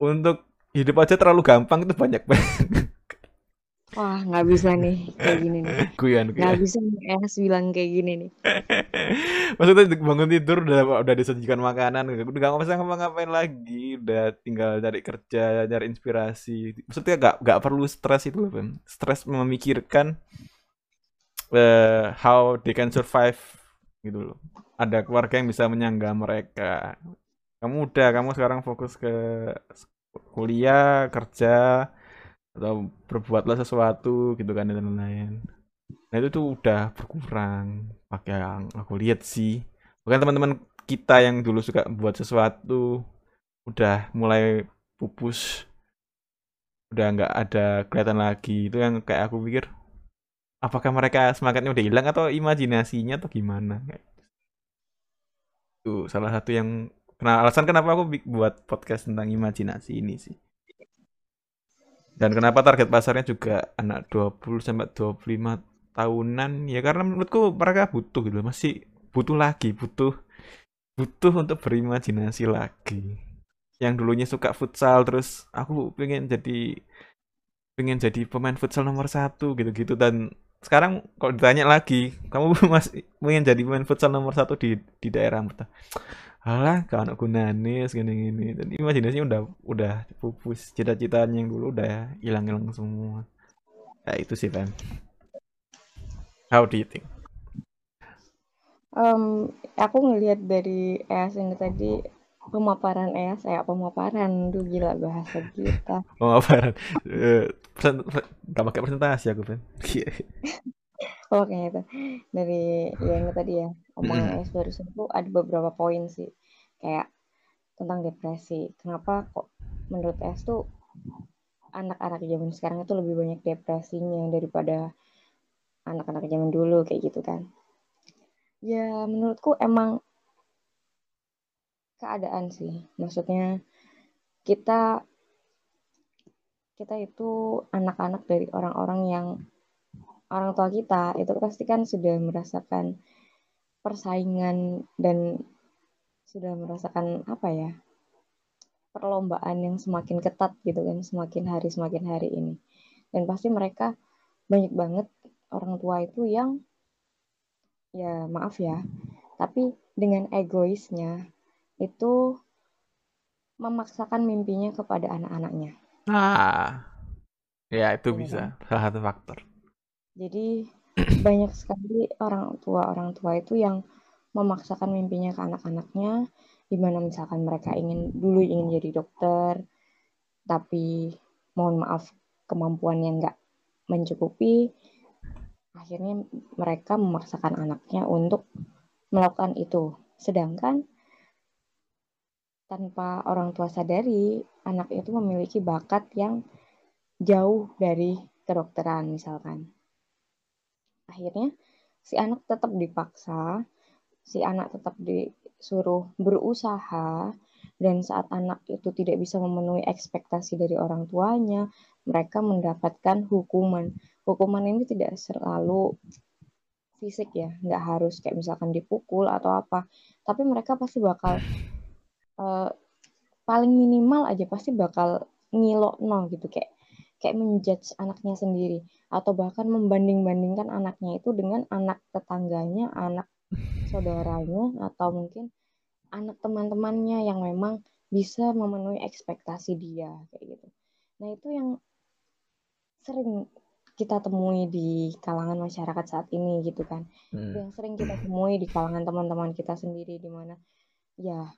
S1: untuk hidup aja terlalu gampang itu banyak banget.
S2: Wah, nggak bisa nih kayak gini nih.
S1: Guyan,
S2: guyan. Nggak bisa nih Es bilang kayak gini nih.
S1: Maksudnya bangun tidur udah udah disajikan makanan, udah nggak usah ngapa-ngapain lagi, udah tinggal cari kerja, cari inspirasi. Maksudnya nggak nggak perlu stres itu loh, Ben. Stres memikirkan uh, how they can survive gitu loh. Ada keluarga yang bisa menyangga mereka. Kamu udah, kamu sekarang fokus ke kuliah, kerja, atau berbuatlah sesuatu gitu kan dan lain-lain nah itu tuh udah berkurang pakai yang aku lihat sih bukan teman-teman kita yang dulu suka buat sesuatu udah mulai pupus udah nggak ada kelihatan lagi itu yang kayak aku pikir apakah mereka semangatnya udah hilang atau imajinasinya atau gimana Itu salah satu yang Nah, alasan kenapa aku buat podcast tentang imajinasi ini sih. Dan kenapa target pasarnya juga anak 20 sampai 25 tahunan? Ya karena menurutku mereka butuh gitu, masih butuh lagi, butuh butuh untuk berimajinasi lagi. Yang dulunya suka futsal terus aku pengen jadi pengen jadi pemain futsal nomor satu gitu-gitu dan sekarang kalau ditanya lagi kamu masih pengen jadi pemain futsal nomor satu di di daerah alah kalau anak gunane segini gini. Dan imajinasinya udah udah pupus. Cita-citanya yang dulu udah hilang-hilang semua. Ya itu sih Pam how do you think?
S2: Um, aku ngelihat dari ini tadi pemaparan ya pemaparan. Tuh gila bahasa kita.
S1: Pemaparan. Uh, nggak pakai presentasi aku kan
S2: oh kayaknya itu dari yang tadi ya omongan es barusan tuh ada beberapa poin sih. Kayak tentang depresi. Kenapa kok menurut es tuh anak-anak zaman sekarang itu lebih banyak depresinya daripada anak-anak zaman dulu kayak gitu kan? Ya menurutku emang keadaan sih. Maksudnya kita kita itu anak-anak dari orang-orang yang orang tua kita itu pasti kan sudah merasakan persaingan dan sudah merasakan apa ya perlombaan yang semakin ketat gitu kan semakin hari semakin hari ini. Dan pasti mereka banyak banget orang tua itu yang ya maaf ya tapi dengan egoisnya itu memaksakan mimpinya kepada anak-anaknya.
S1: Ah, ya itu ya, bisa kan? salah satu faktor.
S2: Jadi banyak sekali orang tua orang tua itu yang memaksakan mimpinya ke anak-anaknya, di mana misalkan mereka ingin dulu ingin jadi dokter, tapi mohon maaf kemampuannya nggak mencukupi, akhirnya mereka memaksakan anaknya untuk melakukan itu. Sedangkan tanpa orang tua sadari, anak itu memiliki bakat yang jauh dari kedokteran misalkan akhirnya si anak tetap dipaksa, si anak tetap disuruh berusaha, dan saat anak itu tidak bisa memenuhi ekspektasi dari orang tuanya, mereka mendapatkan hukuman. Hukuman ini tidak selalu fisik ya, nggak harus kayak misalkan dipukul atau apa, tapi mereka pasti bakal uh, paling minimal aja pasti bakal ngilok no gitu kayak kayak menjudge anaknya sendiri atau bahkan membanding-bandingkan anaknya itu dengan anak tetangganya, anak saudaranya atau mungkin anak teman-temannya yang memang bisa memenuhi ekspektasi dia kayak gitu. Nah, itu yang sering kita temui di kalangan masyarakat saat ini gitu kan. Hmm. Yang sering kita temui di kalangan teman-teman kita sendiri di mana ya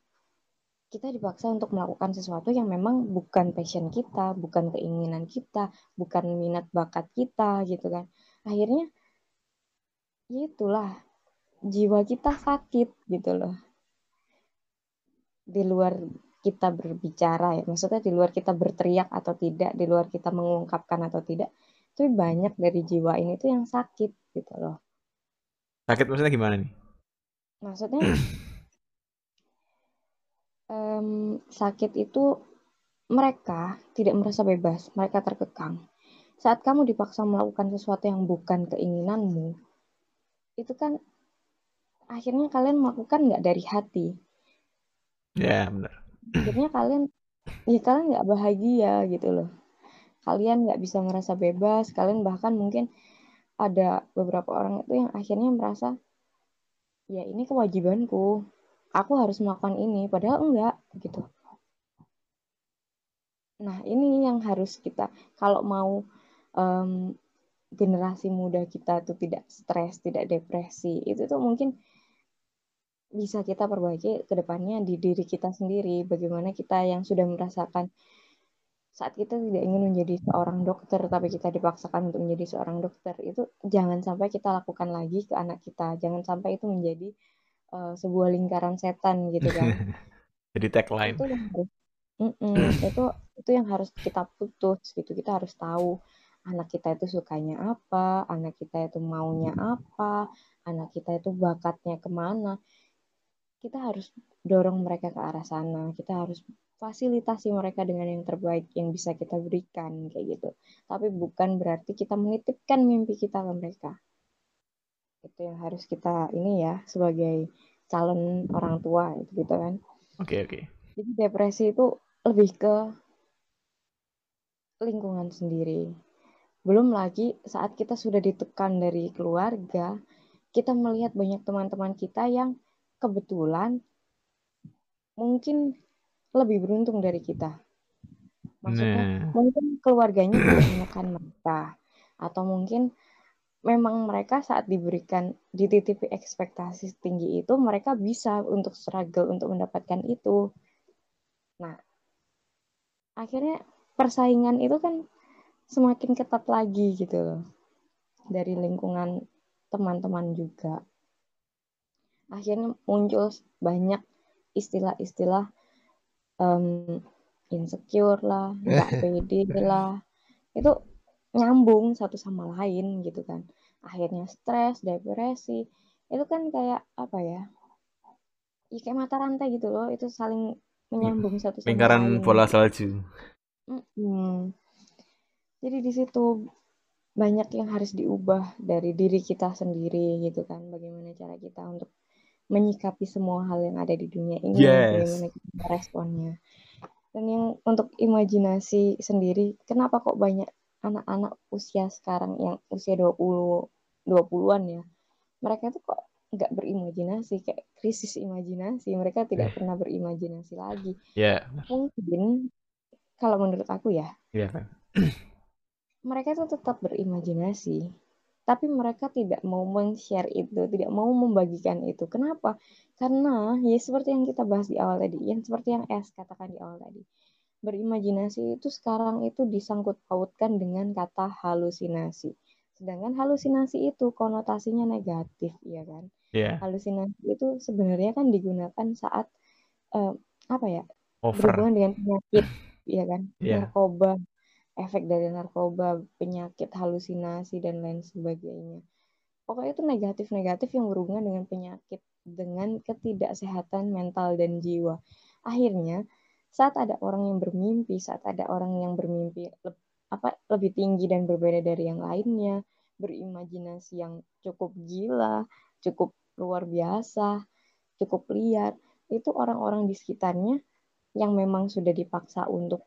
S2: kita dipaksa untuk melakukan sesuatu yang memang bukan passion kita, bukan keinginan kita, bukan minat bakat kita gitu kan. Akhirnya ya itulah jiwa kita sakit gitu loh. Di luar kita berbicara ya, maksudnya di luar kita berteriak atau tidak, di luar kita mengungkapkan atau tidak, itu banyak dari jiwa ini tuh yang sakit gitu loh.
S1: Sakit maksudnya gimana nih?
S2: Maksudnya um, sakit itu mereka tidak merasa bebas, mereka terkekang. Saat kamu dipaksa melakukan sesuatu yang bukan keinginanmu, itu kan akhirnya kalian melakukan nggak dari hati.
S1: Ya yeah, benar.
S2: Akhirnya kalian, ya kalian nggak bahagia gitu loh. Kalian nggak bisa merasa bebas, kalian bahkan mungkin ada beberapa orang itu yang akhirnya merasa, ya ini kewajibanku, aku harus melakukan ini padahal enggak gitu. Nah ini yang harus kita kalau mau um, generasi muda kita tuh tidak stres tidak depresi itu tuh mungkin bisa kita perbaiki ke depannya di diri kita sendiri. Bagaimana kita yang sudah merasakan saat kita tidak ingin menjadi seorang dokter tapi kita dipaksakan untuk menjadi seorang dokter itu jangan sampai kita lakukan lagi ke anak kita. Jangan sampai itu menjadi uh, sebuah lingkaran setan gitu kan.
S1: Jadi tagline.
S2: Itu yang harus, mm -mm, itu itu yang harus kita putus gitu. Kita harus tahu anak kita itu sukanya apa, anak kita itu maunya apa, anak kita itu bakatnya ke mana. kita harus dorong mereka ke arah sana kita harus fasilitasi mereka dengan yang terbaik yang bisa kita berikan kayak gitu tapi bukan berarti kita menitipkan mimpi kita ke mereka itu yang harus kita ini ya sebagai calon orang tua gitu, gitu kan
S1: oke okay, oke okay.
S2: jadi depresi itu lebih ke lingkungan sendiri belum lagi saat kita sudah ditekan dari keluarga kita melihat banyak teman-teman kita yang kebetulan mungkin lebih beruntung dari kita. Maksudnya nah. mungkin keluarganya tidak menekan mereka atau mungkin memang mereka saat diberikan dititipi ekspektasi tinggi itu mereka bisa untuk struggle untuk mendapatkan itu. Nah, akhirnya persaingan itu kan semakin ketat lagi gitu loh. Dari lingkungan teman-teman juga akhirnya muncul banyak istilah-istilah um, insecure lah, nggak pede lah, itu nyambung satu sama lain gitu kan. Akhirnya stres, depresi, itu kan kayak apa ya? Ya kayak mata rantai gitu loh, itu saling menyambung satu sama
S1: Lingkaran lain. bola salju.
S2: Mm -hmm. Jadi di situ banyak yang harus diubah dari diri kita sendiri gitu kan. Bagaimana cara kita untuk menyikapi semua hal yang ada di dunia ini yes. bagaimana kita responnya dan yang untuk imajinasi sendiri kenapa kok banyak anak-anak usia sekarang yang usia 20 20-an ya mereka itu kok nggak berimajinasi kayak krisis imajinasi mereka tidak yeah. pernah berimajinasi lagi
S1: yeah.
S2: mungkin kalau menurut aku ya
S1: yeah.
S2: mereka itu tetap berimajinasi tapi mereka tidak mau men-share itu, tidak mau membagikan itu. Kenapa? Karena ya seperti yang kita bahas di awal tadi, yang seperti yang Es katakan di awal tadi. Berimajinasi itu sekarang itu disangkut pautkan dengan kata halusinasi. Sedangkan halusinasi itu konotasinya negatif, ya kan?
S1: Yeah.
S2: Halusinasi itu sebenarnya kan digunakan saat uh, apa ya?
S1: Over.
S2: Berhubungan dengan penyakit, ya kan?
S1: Yeah.
S2: Narkoba, efek dari narkoba, penyakit halusinasi dan lain sebagainya. Pokoknya itu negatif-negatif yang berhubungan dengan penyakit, dengan ketidaksehatan mental dan jiwa. Akhirnya, saat ada orang yang bermimpi, saat ada orang yang bermimpi le apa lebih tinggi dan berbeda dari yang lainnya, berimajinasi yang cukup gila, cukup luar biasa, cukup liar, itu orang-orang di sekitarnya yang memang sudah dipaksa untuk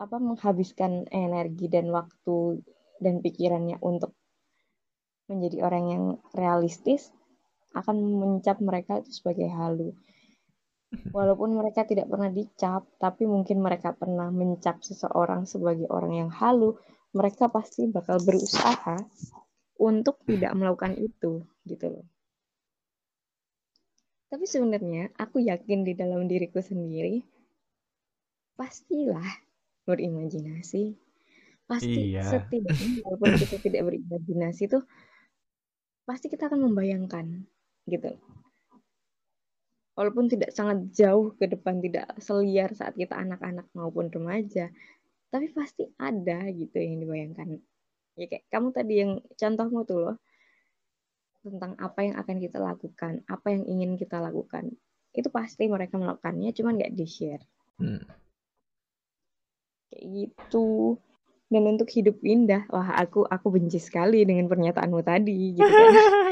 S2: apa menghabiskan energi dan waktu dan pikirannya untuk menjadi orang yang realistis akan mencap mereka itu sebagai halu. Walaupun mereka tidak pernah dicap, tapi mungkin mereka pernah mencap seseorang sebagai orang yang halu, mereka pasti bakal berusaha untuk tidak melakukan itu, gitu loh. Tapi sebenarnya aku yakin di dalam diriku sendiri, pastilah berimajinasi pasti iya. setidaknya walaupun kita tidak berimajinasi tuh pasti kita akan membayangkan gitu walaupun tidak sangat jauh ke depan tidak seliar saat kita anak-anak maupun remaja tapi pasti ada gitu yang dibayangkan. Ya kayak kamu tadi yang contohmu tuh loh tentang apa yang akan kita lakukan apa yang ingin kita lakukan. Itu pasti mereka melakukannya cuman nggak di share hmm. Kayak gitu. Dan untuk hidup indah wah aku aku benci sekali dengan pernyataanmu tadi gitu kan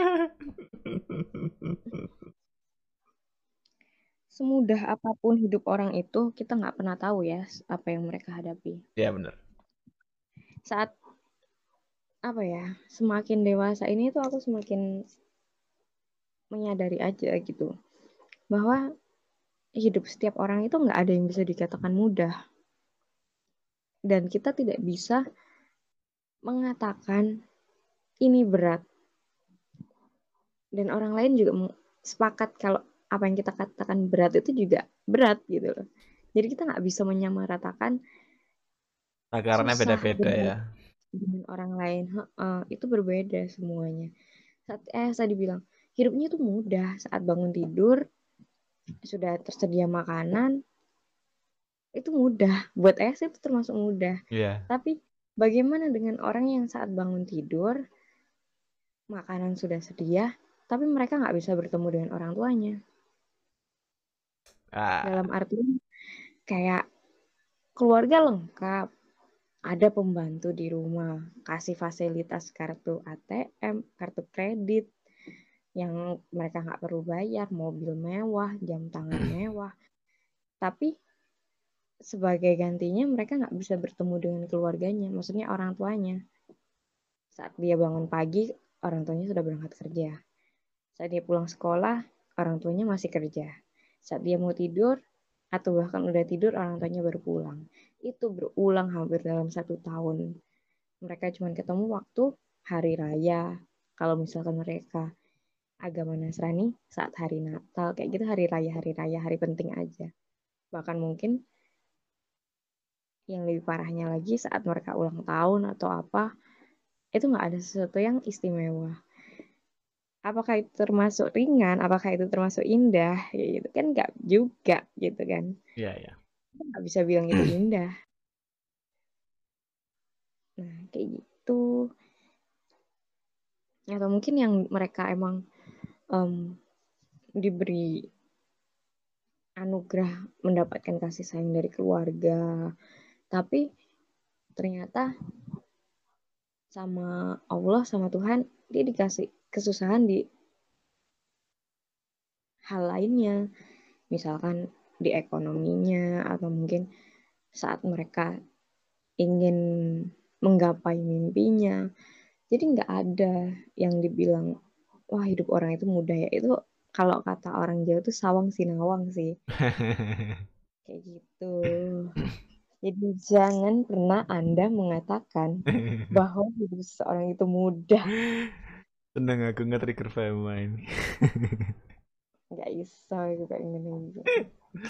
S2: semudah apa pun hidup orang itu kita nggak pernah tahu ya apa yang mereka hadapi.
S1: Ya benar.
S2: Saat apa ya semakin dewasa ini tuh aku semakin menyadari aja gitu bahwa hidup setiap orang itu nggak ada yang bisa dikatakan mudah. Dan kita tidak bisa mengatakan ini berat. Dan orang lain juga sepakat kalau apa yang kita katakan berat itu juga berat gitu loh. Jadi kita nggak bisa menyamaratakan
S1: karena beda-beda ya.
S2: dengan orang lain. Uh, itu berbeda semuanya. Saat eh saya dibilang hidupnya itu mudah saat bangun tidur sudah tersedia makanan itu mudah. Buat es itu termasuk mudah.
S1: Yeah.
S2: tapi bagaimana dengan orang yang saat bangun tidur makanan sudah sedia tapi mereka nggak bisa bertemu dengan orang tuanya.
S1: Ah,
S2: Dalam artian kayak keluarga lengkap, ada pembantu di rumah, kasih fasilitas kartu ATM, kartu kredit, yang mereka nggak perlu bayar, mobil mewah, jam tangan mewah. Tapi sebagai gantinya mereka nggak bisa bertemu dengan keluarganya, maksudnya orang tuanya. Saat dia bangun pagi, orang tuanya sudah berangkat kerja. Saat dia pulang sekolah, orang tuanya masih kerja. Saat dia mau tidur, atau bahkan udah tidur, orang tuanya baru pulang. Itu berulang hampir dalam satu tahun. Mereka cuma ketemu waktu hari raya. Kalau misalkan mereka agama Nasrani saat hari Natal, kayak gitu hari raya, hari raya, hari penting aja. Bahkan mungkin yang lebih parahnya lagi saat mereka ulang tahun atau apa, itu nggak ada sesuatu yang istimewa apakah itu termasuk ringan, apakah itu termasuk indah, ya gitu kan nggak juga gitu kan.
S1: Iya, iya.
S2: Nggak bisa bilang itu indah. Nah, kayak gitu. Atau mungkin yang mereka emang um, diberi anugerah mendapatkan kasih sayang dari keluarga, tapi ternyata sama Allah sama Tuhan dia dikasih kesusahan di hal lainnya, misalkan di ekonominya atau mungkin saat mereka ingin menggapai mimpinya. Jadi nggak ada yang dibilang wah hidup orang itu mudah ya. Itu kalau kata orang Jawa itu sawang sinawang sih. Kayak gitu. Jadi jangan pernah Anda mengatakan bahwa hidup seseorang itu mudah.
S1: Seneng aku nge-trigger Fema ini.
S2: Nggak bisa itu kayak gini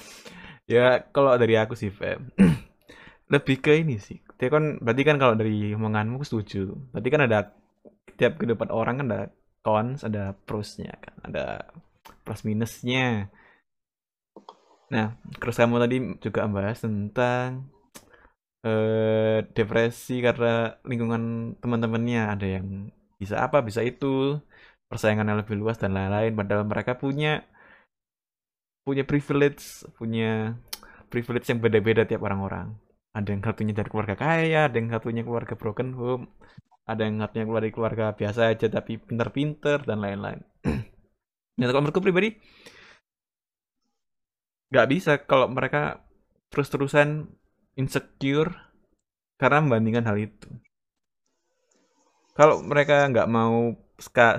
S1: ya kalau dari aku sih Fem lebih ke ini sih. Dia kan berarti kan kalau dari omonganmu aku setuju. Berarti kan ada tiap kehidupan orang kan ada cons ada plusnya kan ada plus minusnya. Nah terus kamu tadi juga membahas tentang eh, depresi karena lingkungan teman-temannya. Ada yang bisa apa bisa itu. Persaingannya lebih luas dan lain-lain. Padahal mereka punya punya privilege punya privilege yang beda-beda tiap orang-orang. Ada yang satunya dari keluarga kaya ada yang satunya keluarga broken home ada yang satunya keluar dari keluarga biasa aja tapi pinter-pinter dan lain-lain. Nah kalau menurutku pribadi nggak bisa kalau mereka terus-terusan insecure karena membandingkan hal itu kalau mereka nggak mau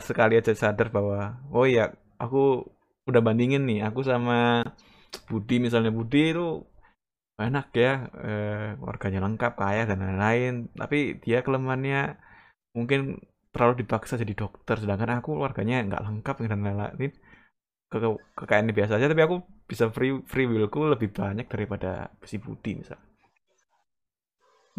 S1: sekali aja sadar bahwa oh ya aku udah bandingin nih aku sama Budi misalnya Budi itu enak ya eh, warganya lengkap kaya dan lain-lain tapi dia kelemahannya mungkin terlalu dipaksa jadi dokter sedangkan aku warganya nggak lengkap dan lain-lain. Ke kekayaan biasa aja tapi aku bisa free free willku lebih banyak daripada si Budi misal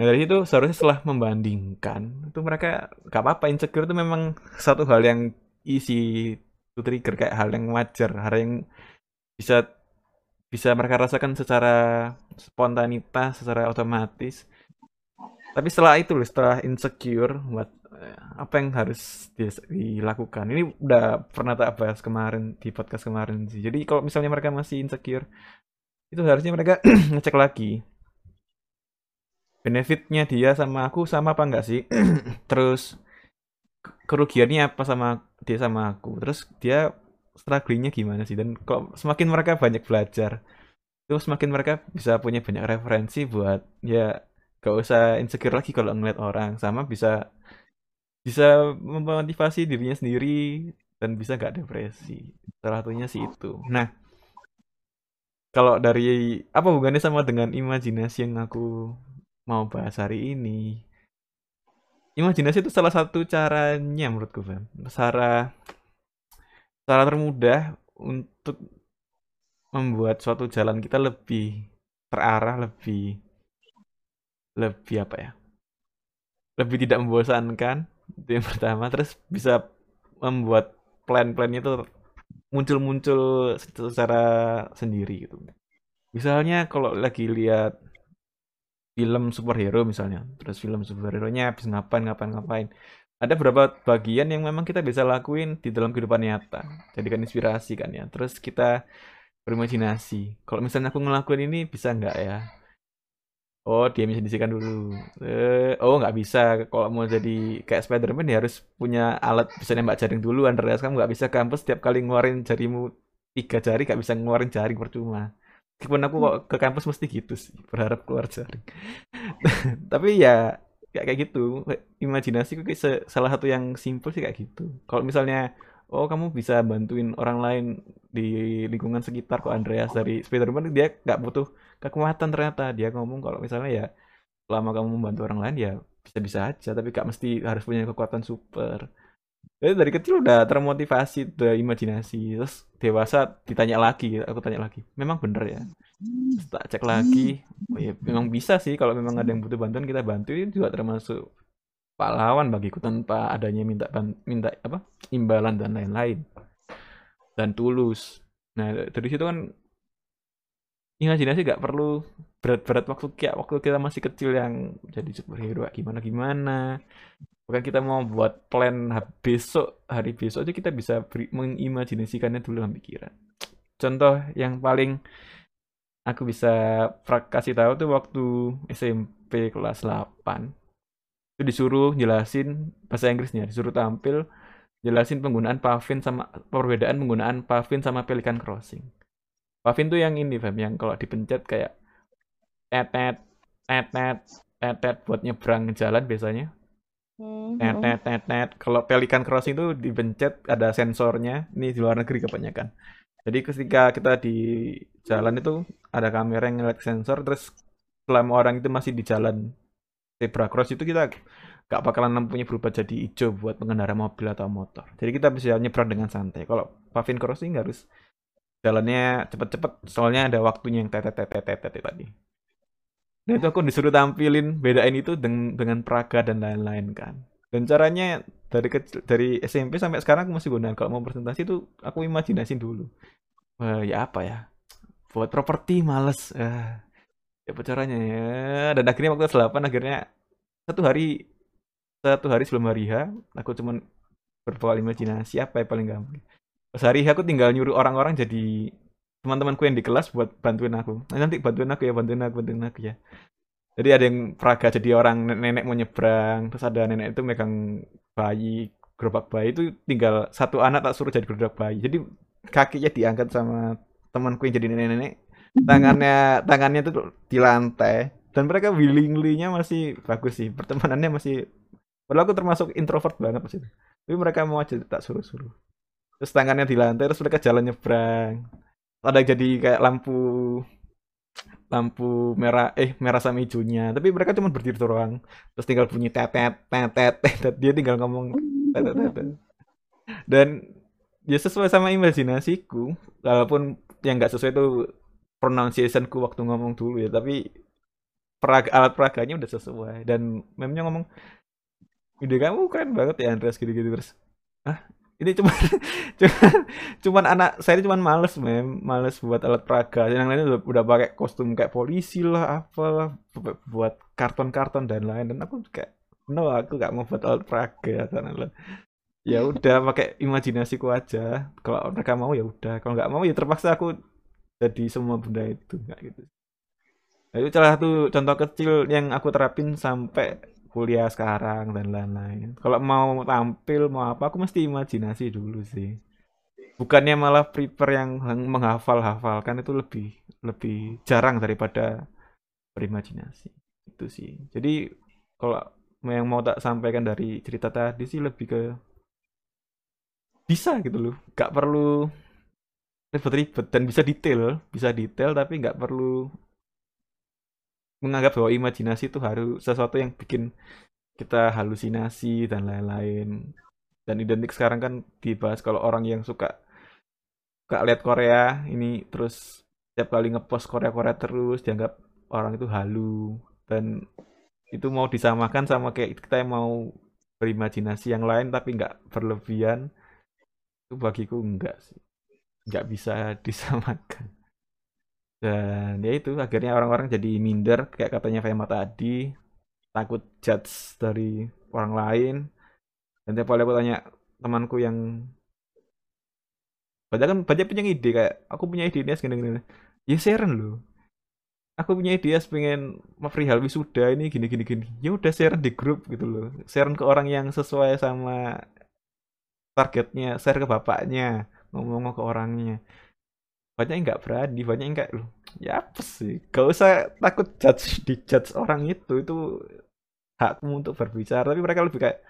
S1: nah dari situ seharusnya setelah membandingkan itu mereka nggak apa-apa insecure itu memang satu hal yang isi itu trigger kayak hal yang wajar hal yang bisa bisa mereka rasakan secara spontanitas secara otomatis. Tapi setelah itu setelah insecure buat eh, apa yang harus dilakukan. Ini udah pernah tak bahas kemarin di podcast kemarin sih. Jadi kalau misalnya mereka masih insecure itu harusnya mereka ngecek lagi benefitnya dia sama aku sama apa enggak sih? Terus kerugiannya apa sama dia sama aku? Terus dia strugglingnya gimana sih? Dan kok semakin mereka banyak belajar terus semakin mereka bisa punya banyak referensi buat ya gak usah insecure lagi kalau ngeliat orang. Sama bisa bisa memotivasi dirinya sendiri dan bisa gak depresi. Salah satunya sih itu. Nah kalau dari apa hubungannya sama dengan imajinasi yang aku mau bahas hari ini. Imajinasi itu salah satu caranya menurutku Fem. cara cara termudah untuk membuat suatu jalan kita lebih terarah lebih lebih apa ya? Lebih tidak membosankan itu yang pertama. Terus bisa membuat plan-plan itu muncul-muncul secara sendiri gitu. Misalnya kalau lagi lihat film superhero misalnya. Terus film superhero nya habis ngapain ngapain ngapain. Ada beberapa bagian yang memang kita bisa lakuin di dalam kehidupan nyata. Jadikan inspirasi kan ya. Terus kita berimajinasi. Kalau misalnya aku ngelakuin ini bisa nggak ya? Oh dia diimajinasikan dulu. Eh, oh nggak bisa. Kalau mau jadi kayak Spiderman ya harus punya alat bisa nembak jaring dulu. Andreas kamu nggak bisa kampus setiap kali ngeluarin jarimu tiga jari nggak bisa ngeluarin jaring percuma meskipun aku kok ke kampus mesti gitu sih berharap keluar jaring. Tapi ya kayak kayak gitu. Imajinasi kayak salah satu yang simpel sih kayak gitu. Kalau misalnya oh kamu bisa bantuin orang lain di lingkungan sekitar kok Andreas dari Spiderman dia nggak butuh kekuatan ternyata. Dia ngomong kalau misalnya ya selama kamu membantu orang lain ya bisa-bisa aja. Tapi gak mesti harus punya kekuatan super jadi dari kecil udah termotivasi udah imajinasi terus dewasa ditanya lagi aku tanya lagi memang bener ya? Terus tak cek lagi. Oh ya memang bisa sih kalau memang ada yang butuh bantuan kita bantu. Itu juga termasuk pahlawan bagiku tanpa adanya minta minta apa imbalan dan lain-lain. Dan tulus. Nah dari situ kan imajinasi gak perlu berat-berat waktu kayak waktu kita masih kecil yang jadi superhero gimana gimana bukan kita mau buat plan besok hari besok aja kita bisa mengimajinasikannya dulu dalam pikiran. Contoh yang paling aku bisa kasih tahu tuh waktu SMP kelas 8 itu disuruh jelasin bahasa Inggrisnya disuruh tampil jelasin penggunaan pavin sama perbedaan penggunaan pavin sama pelikan crossing. Pavin tuh yang ini fam yang kalau dipencet kayak tetet tetet tetet buat nyebrang jalan biasanya tetet hmm. tetet kalau pelikan crossing itu dipencet ada sensornya ini di luar negeri kebanyakan jadi ketika kita di jalan itu ada kamera yang ngeliat sensor terus selama orang itu masih di jalan zebra cross itu kita gak bakalan lampunya berubah jadi hijau buat pengendara mobil atau motor. Jadi kita bisa nyebrang dengan santai. Kalau paving crossing harus jalannya cepet-cepet, soalnya ada waktunya yang tetet tetet tetet tadi. Dan itu aku disuruh tampilin bedain itu dengan, dengan praga dan lain-lain kan. Dan caranya dari kecil, dari SMP sampai sekarang aku masih gunakan kalau mau presentasi itu aku imajinasin dulu. Wah, ya apa ya? Buat properti males. Uh, ya caranya ya dan akhirnya waktu selapan akhirnya satu hari satu hari sebelum hari H aku cuman berbawa imajinasi apa yang paling gampang pas hari H aku tinggal nyuruh orang-orang jadi teman-temanku yang di kelas buat bantuin aku. Nah, nanti bantuin aku ya bantuin aku bantuin aku ya. Jadi ada yang praga jadi orang nenek mau nyebrang terus ada nenek itu megang bayi gerobak bayi itu tinggal satu anak tak suruh jadi gerobak bayi. Jadi kakinya diangkat sama temanku yang jadi nenek-nenek. Tangannya tangannya tuh di lantai. Dan mereka willingly-nya masih bagus sih pertemanannya masih padahal aku termasuk introvert banget pas itu tapi mereka mau aja tak suruh-suruh. Terus tangannya di lantai terus mereka jalan nyebrang ada jadi kayak lampu lampu merah eh merah sama hijaunya. Tapi mereka cuma berdiri doang. Terus tinggal bunyi tetet tetet tetet. Dia tinggal ngomong tetet tetet dan ya sesuai sama imajinasiku walaupun yang nggak sesuai itu pronunciationku waktu ngomong dulu ya tapi peraga, alat peraganya udah sesuai. Dan memnya ngomong ide kamu keren banget ya Andreas gitu-gitu. Terus ah ini cuma cuman cuman anak saya ini cuman males mem. Males buat alat peraga. Yang lainnya udah, udah pakai kostum kayak polisi lah apa lah buat karton-karton dan lain. Dan aku kayak no aku gak mau buat alat peraga karena ya udah pakai imajinasiku aja. Kalau mereka mau ya udah. Kalau nggak mau ya terpaksa aku jadi semua benda itu. Nggak gitu. Nah, itu salah satu contoh kecil yang aku terapin sampai kuliah sekarang dan lain-lain. Kalau mau tampil mau apa aku mesti imajinasi dulu sih. Bukannya malah prepare yang menghafal-hafal kan itu lebih lebih jarang daripada berimajinasi. Itu sih. Jadi kalau yang mau tak sampaikan dari cerita tadi sih lebih ke bisa gitu loh. Gak perlu ribet-ribet dan bisa detail bisa detail tapi nggak perlu menganggap bahwa imajinasi itu harus sesuatu yang bikin kita halusinasi dan lain-lain. Dan identik sekarang kan dibahas kalau orang yang suka suka lihat Korea ini terus setiap kali ngepost Korea Korea terus dianggap orang itu halu. Dan itu mau disamakan sama kayak kita yang mau berimajinasi yang lain tapi nggak berlebihan itu bagiku enggak sih. Nggak bisa disamakan dan ya itu akhirnya orang-orang jadi minder kayak katanya Fema tadi. Takut judge dari orang lain. Dan tiap kali aku tanya temanku yang banyak kan banyak punya ide kayak aku punya ide ini gini gini ya share loh. Aku punya ide pengen perihal wisuda ini gini gini gini. Ya udah share di grup gitu loh. Share ke orang yang sesuai sama targetnya share ke bapaknya ngomong ke orangnya banyak yang nggak berani banyak yang kayak loh ya apa sih gak usah takut judge di judge orang itu itu hakmu untuk berbicara tapi mereka lebih kayak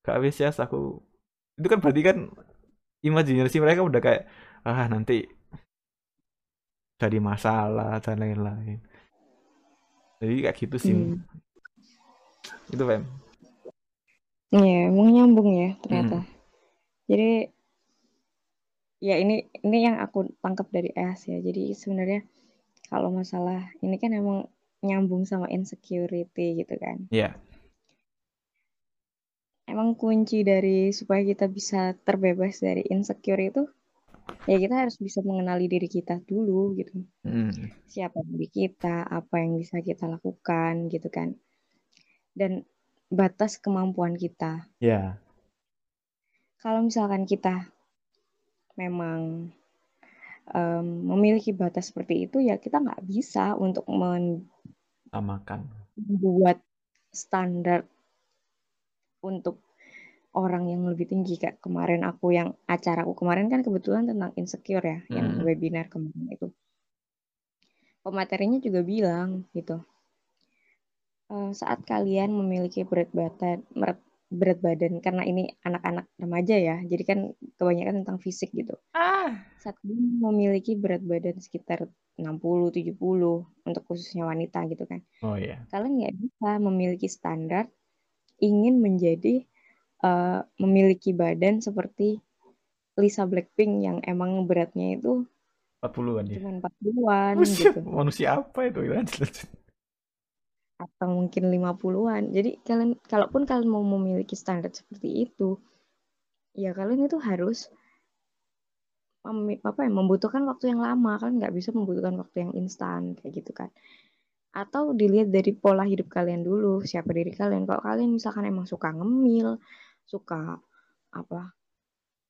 S1: gak ya aku itu kan berarti kan imajinasi mereka udah kayak ah nanti jadi masalah dan lain-lain jadi kayak gitu sih hmm. itu Fem
S2: Iya, emang nyambung ya ternyata. Hmm. Jadi ya ini ini yang aku tangkap dari EAS ya. Jadi sebenarnya kalau masalah ini kan emang nyambung sama insecurity gitu kan.
S1: Iya. Yeah.
S2: Emang kunci dari supaya kita bisa terbebas dari insecure itu ya kita harus bisa mengenali diri kita dulu gitu. Hmm. Siapa diri kita, apa yang bisa kita lakukan gitu kan. Dan batas kemampuan kita.
S1: Ya. Yeah.
S2: Kalau misalkan kita memang um, memiliki batas seperti itu ya kita nggak bisa untuk
S1: samakan.
S2: membuat standar untuk orang yang lebih tinggi. Kayak kemarin aku yang acara aku kemarin kan kebetulan tentang insecure ya hmm. yang webinar kemarin itu. Pematerinya juga bilang gitu uh, saat kalian memiliki berat badan berat badan karena ini anak-anak remaja ya jadi kan kebanyakan tentang fisik gitu ah. saat ini memiliki berat badan sekitar 60 70 untuk khususnya wanita gitu kan
S1: oh iya yeah.
S2: kalian nggak bisa memiliki standar ingin menjadi uh, memiliki badan seperti Lisa Blackpink yang emang beratnya itu
S1: 40-an ya.
S2: Cuma 40-an gitu.
S1: Manusia apa itu?
S2: Atau mungkin 50-an. Jadi kalian kalaupun kalian mau memiliki standar seperti itu, ya kalian itu harus apa ya membutuhkan waktu yang lama. Kan nggak bisa membutuhkan waktu yang instan kayak gitu kan. Atau dilihat dari pola hidup kalian dulu siapa diri kalian. Kalau kalian misalkan emang suka ngemil suka apa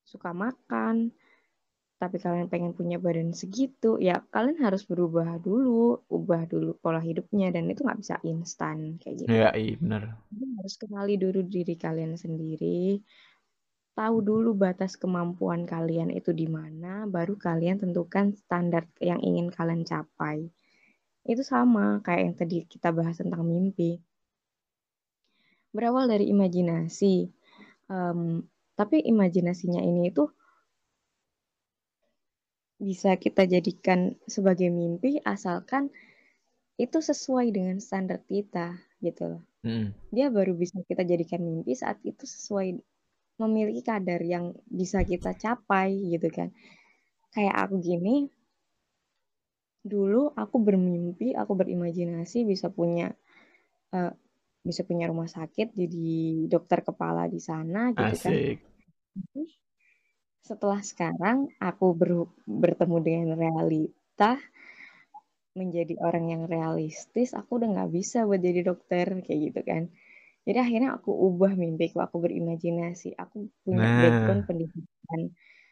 S2: suka makan tapi kalian pengen punya badan segitu, ya kalian harus berubah dulu, ubah dulu pola hidupnya dan itu nggak bisa instan kayak gitu.
S1: Iya, iya benar.
S2: harus kenali dulu diri kalian sendiri, tahu dulu batas kemampuan kalian itu di mana, baru kalian tentukan standar yang ingin kalian capai. Itu sama kayak yang tadi kita bahas tentang mimpi. Berawal dari imajinasi, um, tapi imajinasinya ini itu bisa kita jadikan sebagai mimpi asalkan itu sesuai dengan standar kita gitu loh. Hmm. Dia baru bisa kita jadikan mimpi saat itu sesuai memiliki kadar yang bisa kita capai gitu kan. Kayak aku gini, dulu aku bermimpi, aku berimajinasi bisa punya uh, bisa punya rumah sakit jadi dokter kepala di sana gitu kan. Asik. kan setelah sekarang aku ber, bertemu dengan realita menjadi orang yang realistis aku udah nggak bisa buat jadi dokter kayak gitu kan. Jadi akhirnya aku ubah mimpiku aku berimajinasi. Aku punya nah. background pendidikan.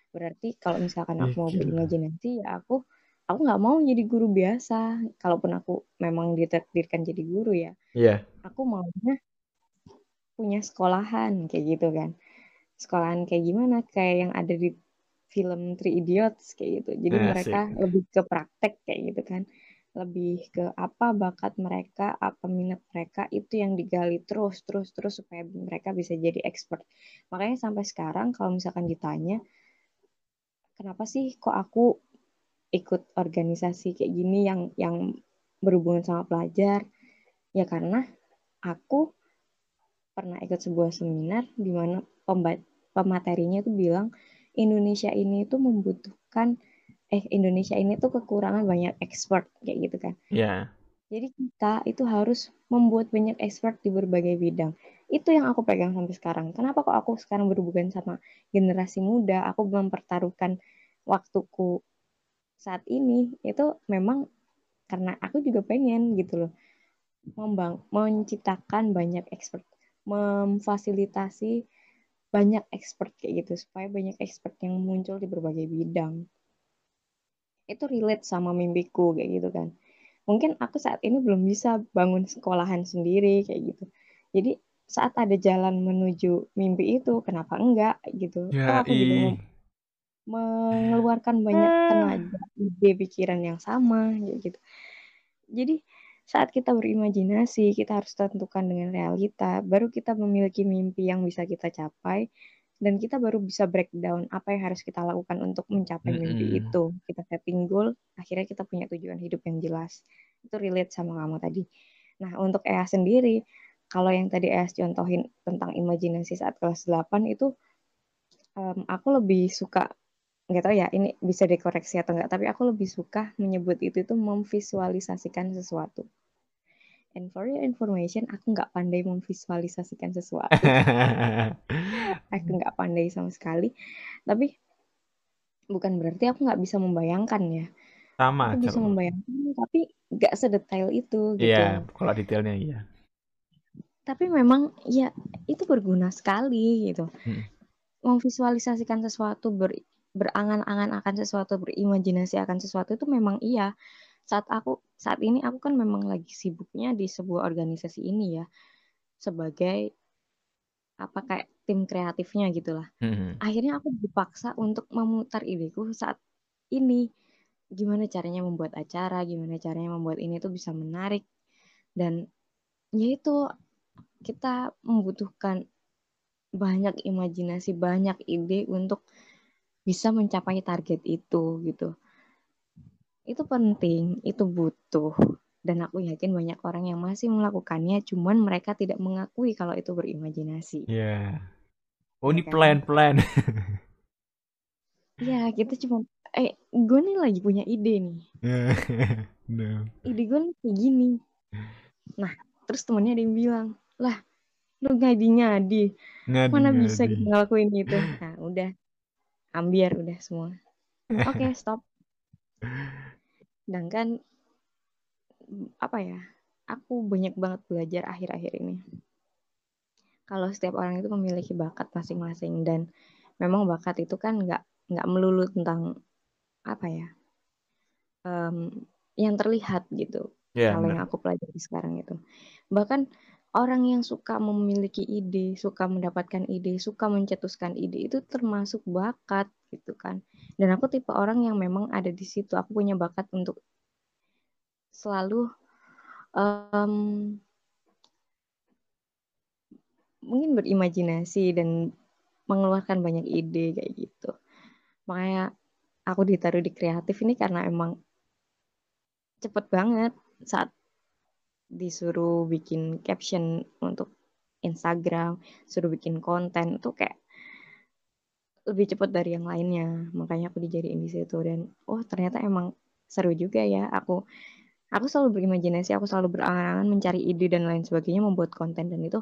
S2: Berarti kalau misalkan aku mau berimajinasi ya aku aku nggak mau jadi guru biasa. Kalaupun aku memang ditakdirkan jadi guru ya
S1: yeah.
S2: aku maunya punya sekolahan kayak gitu kan sekolahan kayak gimana kayak yang ada di film Three Idiots kayak gitu. Jadi mereka lebih ke praktek kayak gitu kan. Lebih ke apa bakat mereka apa minat mereka itu yang digali terus terus terus supaya mereka bisa jadi expert. Makanya sampai sekarang kalau misalkan ditanya kenapa sih kok aku ikut organisasi kayak gini yang yang berhubungan sama pelajar? Ya karena aku pernah ikut sebuah seminar di mana pematerinya tuh bilang Indonesia ini tuh membutuhkan eh Indonesia ini tuh kekurangan banyak expert kayak gitu kan.
S1: Iya. Yeah.
S2: Jadi kita itu harus membuat banyak expert di berbagai bidang. Itu yang aku pegang sampai sekarang. Kenapa kok aku sekarang berhubungan sama generasi muda, aku mempertaruhkan waktuku saat ini itu memang karena aku juga pengen gitu loh membang menciptakan banyak expert memfasilitasi banyak expert kayak gitu supaya banyak expert yang muncul di berbagai bidang. Itu relate sama mimpiku kayak gitu kan. Mungkin aku saat ini belum bisa bangun sekolahan sendiri kayak gitu. Jadi saat ada jalan menuju mimpi itu kenapa enggak gitu.
S1: Ya
S2: aku juga mau mengeluarkan banyak tenaga ide pikiran yang sama gitu. Jadi saat kita berimajinasi, kita harus tentukan dengan realita, baru kita memiliki mimpi yang bisa kita capai, dan kita baru bisa breakdown apa yang harus kita lakukan untuk mencapai mm -hmm. mimpi itu. Kita setting goal, akhirnya kita punya tujuan hidup yang jelas. Itu relate sama kamu tadi. Nah, untuk EA sendiri, kalau yang tadi EA contohin tentang imajinasi saat kelas 8 itu, um, aku lebih suka nggak tahu ya ini bisa dikoreksi atau enggak tapi aku lebih suka menyebut itu itu memvisualisasikan sesuatu. And for your information aku nggak pandai memvisualisasikan sesuatu. Aku nggak pandai sama sekali. Tapi bukan berarti aku nggak bisa membayangkan ya.
S1: Sama
S2: aku bisa membayangkan tapi nggak sedetail itu gitu.
S1: Iya kalau detailnya iya.
S2: Tapi memang ya itu berguna sekali gitu. Hmm. memvisualisasikan sesuatu ber berangan-angan akan sesuatu, berimajinasi akan sesuatu itu memang iya. Saat aku saat ini aku kan memang lagi sibuknya di sebuah organisasi ini ya sebagai apa kayak tim kreatifnya gitulah. Mm-hmm. Akhirnya aku dipaksa untuk memutar ideku saat ini gimana caranya membuat acara, gimana caranya membuat ini tuh bisa menarik dan yaitu kita membutuhkan banyak imajinasi, banyak ide untuk bisa mencapai target itu gitu. Itu penting, itu butuh. Dan aku yakin banyak orang yang masih melakukannya, cuman mereka tidak mengakui kalau itu berimajinasi.
S1: Iya. Yeah. Oh ini plan-plan.
S2: Iya, kita cuma, eh, gue nih lagi punya ide nih. no. Ide gue nih kayak gini. Nah, terus temennya ada yang bilang, lah, lu ngadi-ngadi, mana bisa ngelakuin itu. Nah, udah, ambiar udah semua. Oke okay, stop. Sedangkan apa ya aku banyak banget belajar akhir-akhir ini. Kalau setiap orang itu memiliki bakat masing-masing dan memang bakat itu kan nggak nggak melulu tentang apa ya um, yang terlihat gitu. Yeah, kalau yang aku pelajari sekarang itu. Bahkan orang yang suka memiliki ide, suka mendapatkan ide, suka mencetuskan ide itu termasuk bakat gitu kan. Dan aku tipe orang yang memang ada di situ. Aku punya bakat untuk selalu um, mungkin berimajinasi dan mengeluarkan banyak ide kayak gitu. Makanya aku ditaruh di kreatif ini karena emang cepet banget saat disuruh bikin caption untuk Instagram, suruh bikin konten itu kayak lebih cepat dari yang lainnya. Makanya aku dijadiin di situ dan oh ternyata emang seru juga ya. Aku aku selalu berimajinasi, aku selalu berangan-angan mencari ide dan lain sebagainya membuat konten dan itu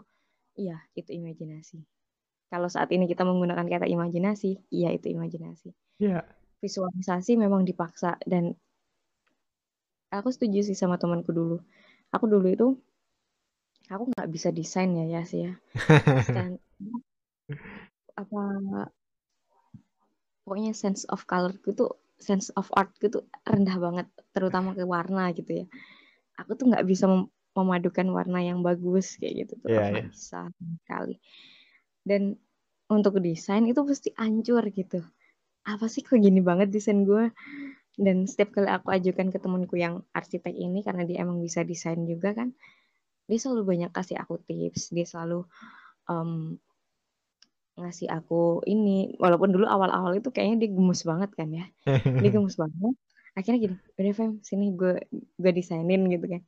S2: iya itu imajinasi. Kalau saat ini kita menggunakan kata imajinasi, iya itu imajinasi.
S1: Yeah.
S2: Visualisasi memang dipaksa dan aku setuju sih sama temanku dulu aku dulu itu aku nggak bisa desain ya ya sih ya. Stand, apa pokoknya sense of color gitu sense of art gitu rendah banget terutama ke warna gitu ya. Aku tuh nggak bisa mem memadukan warna yang bagus kayak gitu tuh. Yeah, yeah. bisa sekali. Dan untuk desain itu pasti hancur gitu. Apa sih kok gini banget desain gue dan setiap kali aku ajukan ke temanku yang arsitek ini karena dia emang bisa desain juga kan dia selalu banyak kasih aku tips. Dia selalu um, ngasih aku ini. Walaupun dulu awal-awal itu kayaknya dia gemes banget kan ya. Dia gemes banget. Akhirnya gini udah Fem sini gue gue desainin gitu kan.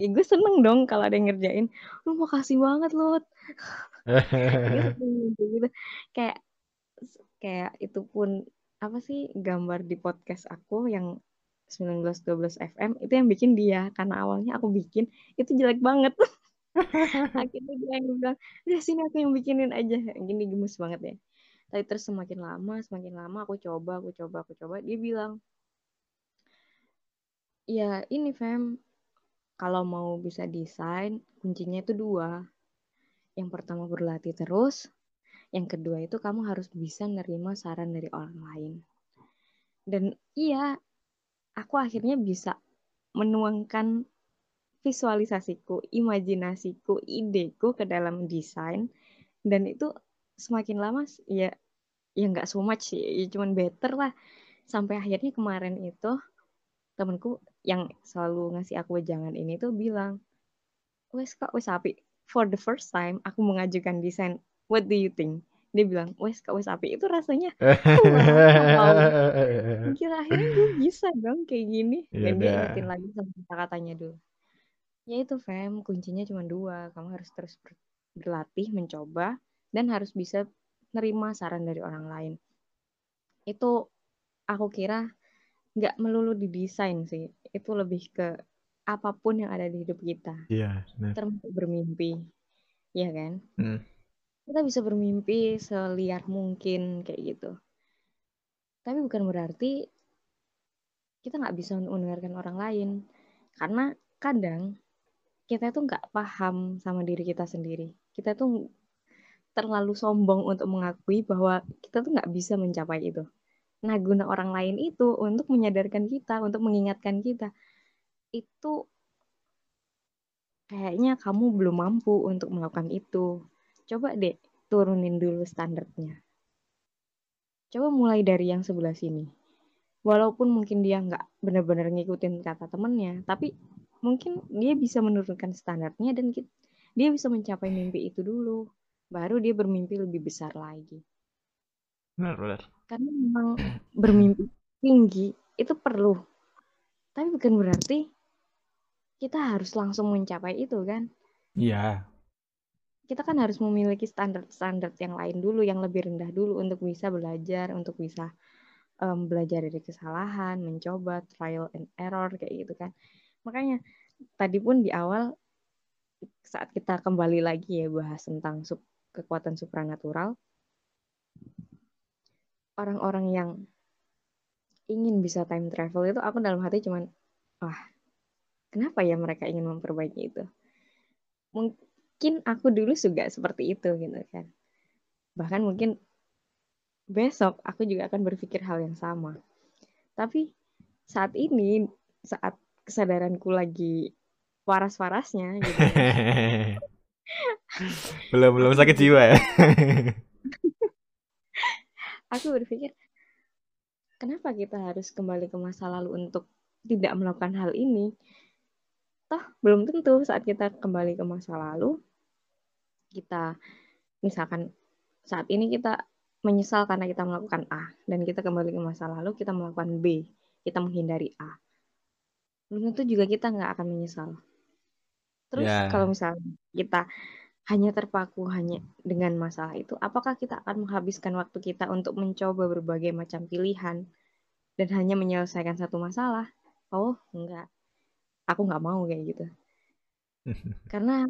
S2: Ya gue seneng dong kalau ada yang ngerjain. Lu makasih banget loh gitu. Kayak kayak itu pun apa sih gambar di podcast aku yang 1912 FM itu yang bikin dia karena awalnya aku bikin itu jelek banget. Akhirnya dia yang bilang udah sini aku yang bikinin aja. Gini gemes banget ya. Tapi terus semakin lama semakin lama aku coba aku coba aku coba dia bilang ya ini fam kalau mau bisa desain kuncinya itu dua. Yang pertama berlatih terus Yang kedua itu kamu harus bisa nerima saran dari orang lain. Dan iya, aku akhirnya bisa menuangkan visualisasiku, imajinasiku, ideku ke dalam desain dan itu semakin lama ya ya nggak so much sih, ya cuman better lah. Sampai akhirnya kemarin itu temenku yang selalu ngasih aku wejangan ini tuh bilang, wes kak wes api. For the first time aku mengajukan desain, what do you think? Dia bilang, wes kak wes api. Itu rasanya. Kira akhirnya gue bisa dong kayak gini.
S1: Ya
S2: Dan dia ingetin lagi sama kata-katanya dulu. Ya itu Fem, kuncinya cuma dua. Kamu harus terus ber- berlatih, mencoba, dan harus bisa nerima saran dari orang lain. Itu aku kira nggak melulu di desain sih. Itu lebih ke apa pun yang ada di hidup kita.
S1: Iya, benar.
S2: Termasuk bermimpi. Iya kan?
S1: Hmm.
S2: Kita bisa bermimpi seliar mungkin kayak gitu. Tapi bukan berarti kita nggak bisa mendengarkan orang lain. Karena kadang kita tuh nggak paham sama diri kita sendiri. Kita tuh terlalu sombong untuk mengakui bahwa kita tuh nggak bisa mencapai itu. Nah, guna orang lain itu untuk menyadarkan kita, untuk mengingatkan kita, itu kayaknya kamu belum mampu untuk melakukan itu. Coba deh turunin dulu standarnya. Coba mulai dari yang sebelah sini. Walaupun mungkin dia nggak benar-benar ngikutin kata temennya, tapi mungkin dia bisa menurunkan standarnya dan dia bisa mencapai mimpi itu dulu. Baru dia bermimpi lebih besar lagi.
S1: Benar, benar.
S2: Karena memang bermimpi tinggi itu perlu. Tapi bukan berarti kita harus langsung mencapai itu kan.
S1: Iya.
S2: Kita kan harus memiliki standar-standar yang lain dulu, yang lebih rendah dulu untuk bisa belajar, untuk bisa em, belajar dari kesalahan, mencoba trial and error kayak gitu kan. Makanya tadi pun di awal saat kita kembali lagi ya bahas tentang sub, kekuatan supranatural, orang-orang yang ingin bisa time travel itu aku dalam hati cuman wah kenapa ya mereka ingin memperbaiki itu mungkin aku dulu juga seperti itu gitu kan. Bahkan mungkin besok aku juga akan berpikir hal yang sama. Tapi saat ini saat kesadaranku lagi waras-warasnya gitu ya,
S1: belum belum sakit jiwa ya.
S2: aku berpikir kenapa kita harus kembali ke masa lalu untuk tidak melakukan hal ini? Toh belum tentu saat kita kembali ke masa lalu kita misalkan saat ini kita menyesal karena kita melakukan A dan kita kembali ke masa lalu kita melakukan B kita menghindari A. Belum tentu juga kita nggak akan menyesal. Terus
S1: Ya.
S2: kalau misalnya kita hanya terpaku hanya dengan masalah itu apakah kita akan menghabiskan waktu kita untuk mencoba berbagai macam pilihan dan hanya menyelesaikan satu masalah? Oh enggak aku nggak mau kayak gitu. Karena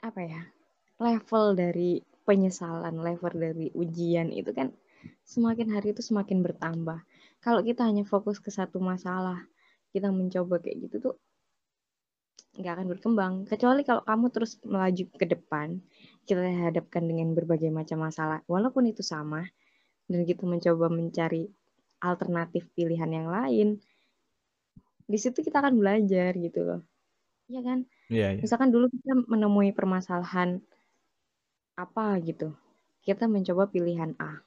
S2: apa ya level dari penyesalan level dari ujian itu kan semakin hari itu semakin bertambah. Kalau kita hanya fokus ke satu masalah kita mencoba kayak gitu tuh nggak akan berkembang. Kecuali kalau kamu terus melaju ke depan kita hadapkan dengan berbagai macam masalah walaupun itu sama dan kita mencoba mencari alternatif pilihan yang lain di situ kita akan belajar gitu loh. Iya kan
S1: Iya, iya.
S2: misalkan dulu kita menemui permasalahan apa gitu. Kita mencoba pilihan A.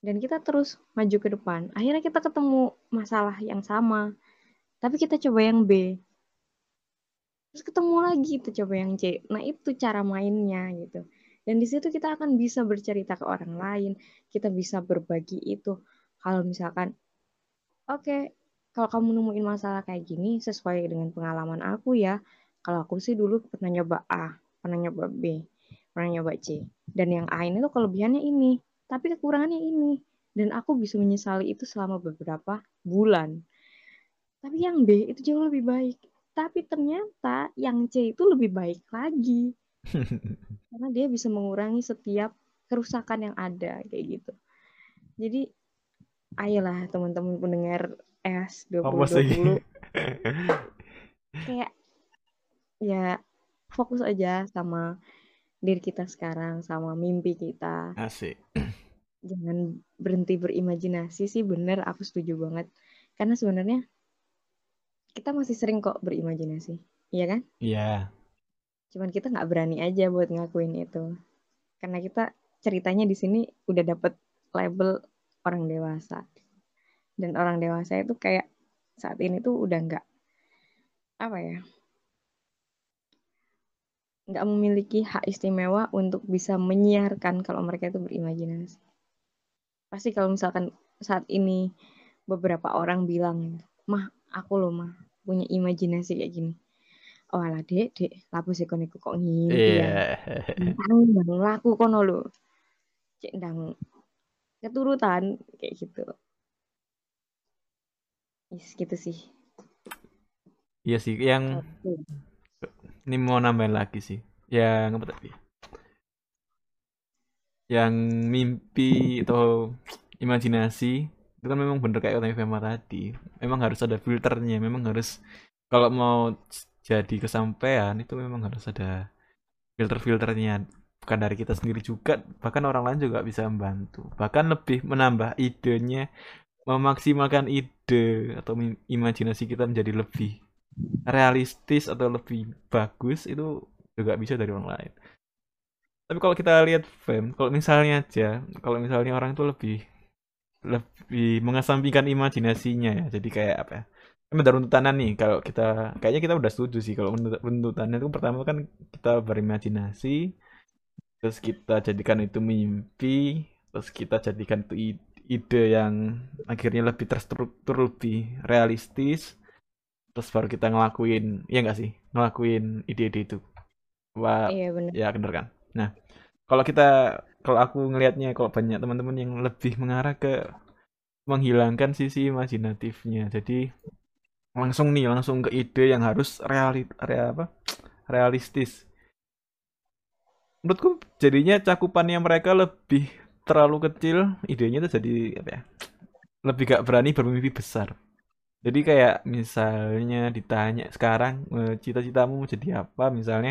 S2: Dan kita terus maju ke depan. Akhirnya kita ketemu masalah yang sama. Tapi kita coba yang B. Terus ketemu lagi kita coba yang C. Nah itu cara mainnya gitu. Dan di situ kita akan bisa bercerita ke orang lain. Kita bisa berbagi itu. Kalau misalkan oke kalau kamu nemuin masalah kayak gini sesuai dengan pengalaman aku ya kalau aku sih dulu pernah nyoba A pernah nyoba B pernah nyoba C. Dan yang A ini tuh kelebihannya ini tapi kekurangannya ini. Dan aku bisa menyesali itu selama beberapa bulan. Tapi yang B itu jauh lebih baik. Tapi ternyata yang C itu lebih baik lagi. Karena dia bisa mengurangi setiap kerusakan yang ada kayak gitu. Jadi ayolah teman-teman pendengar S
S1: Apa sih?
S2: 2020 kayak ya fokus aja sama diri kita sekarang sama mimpi kita.
S1: Asik.
S2: Jangan berhenti berimajinasi sih bener aku setuju banget. Karena sebenarnya kita masih sering kok berimajinasi, iya kan?
S1: Iya.
S2: Cuman kita nggak berani aja buat ngakuin itu. Karena kita ceritanya di sini udah dapet label orang dewasa. Dan orang dewasa itu kayak saat ini tuh udah nggak apa ya nggak memiliki hak istimewa untuk bisa menyiarkan kalau mereka itu berimajinasi. Pasti kalau misalkan saat ini beberapa orang bilang, mah aku loh mah punya imajinasi kayak gini. Oh alah dek, dek, lapu sih kok kok ngimpi ya. Ndang ndang laku kono lo. Cek ndang keturutan kayak gitu. Yes, gitu sih.
S1: Iya sih, yang. Ini mau nambahin lagi sih. Yang apa tadi? Yang mimpi atau imajinasi itu kan memang bener kayak kata Fema tadi. Memang harus ada filternya, memang harus kalau mau jadi kesampaian itu memang harus ada filter-filternya bukan dari kita sendiri juga bahkan orang lain juga bisa membantu bahkan lebih menambah idenya memaksimalkan ide atau im- imajinasi kita menjadi lebih realistis atau lebih bagus itu juga bisa dari orang lain. Tapi kalau kita lihat fam kalau misalnya aja kalau misalnya orang itu lebih lebih mengesampingkan imajinasinya ya. Jadi kayak apa ya? Ada runtutannya nih kalau kita kayaknya kita udah setuju sih kalau runtut- runtutannya itu pertama kan kita berimajinasi terus kita jadikan itu mimpi terus kita jadikan itu ide yang akhirnya lebih terstruktur lebih realistis terus baru kita ngelakuin ya enggak sih? Ngelakuin ide-ide itu. Wah
S2: Iya bener.
S1: ya bener kan? Nah kalau kita kalau aku ngelihatnya kalau banyak teman-teman yang lebih mengarah ke menghilangkan sisi imajinatifnya. Jadi langsung nih langsung ke ide yang harus reali, rea- apa? Realistis. Menurutku jadinya cakupannya mereka lebih terlalu kecil idenya itu jadi apa ya lebih gak berani bermimpi besar jadi kayak misalnya ditanya sekarang eh, cita-citamu mau jadi apa? Misalnya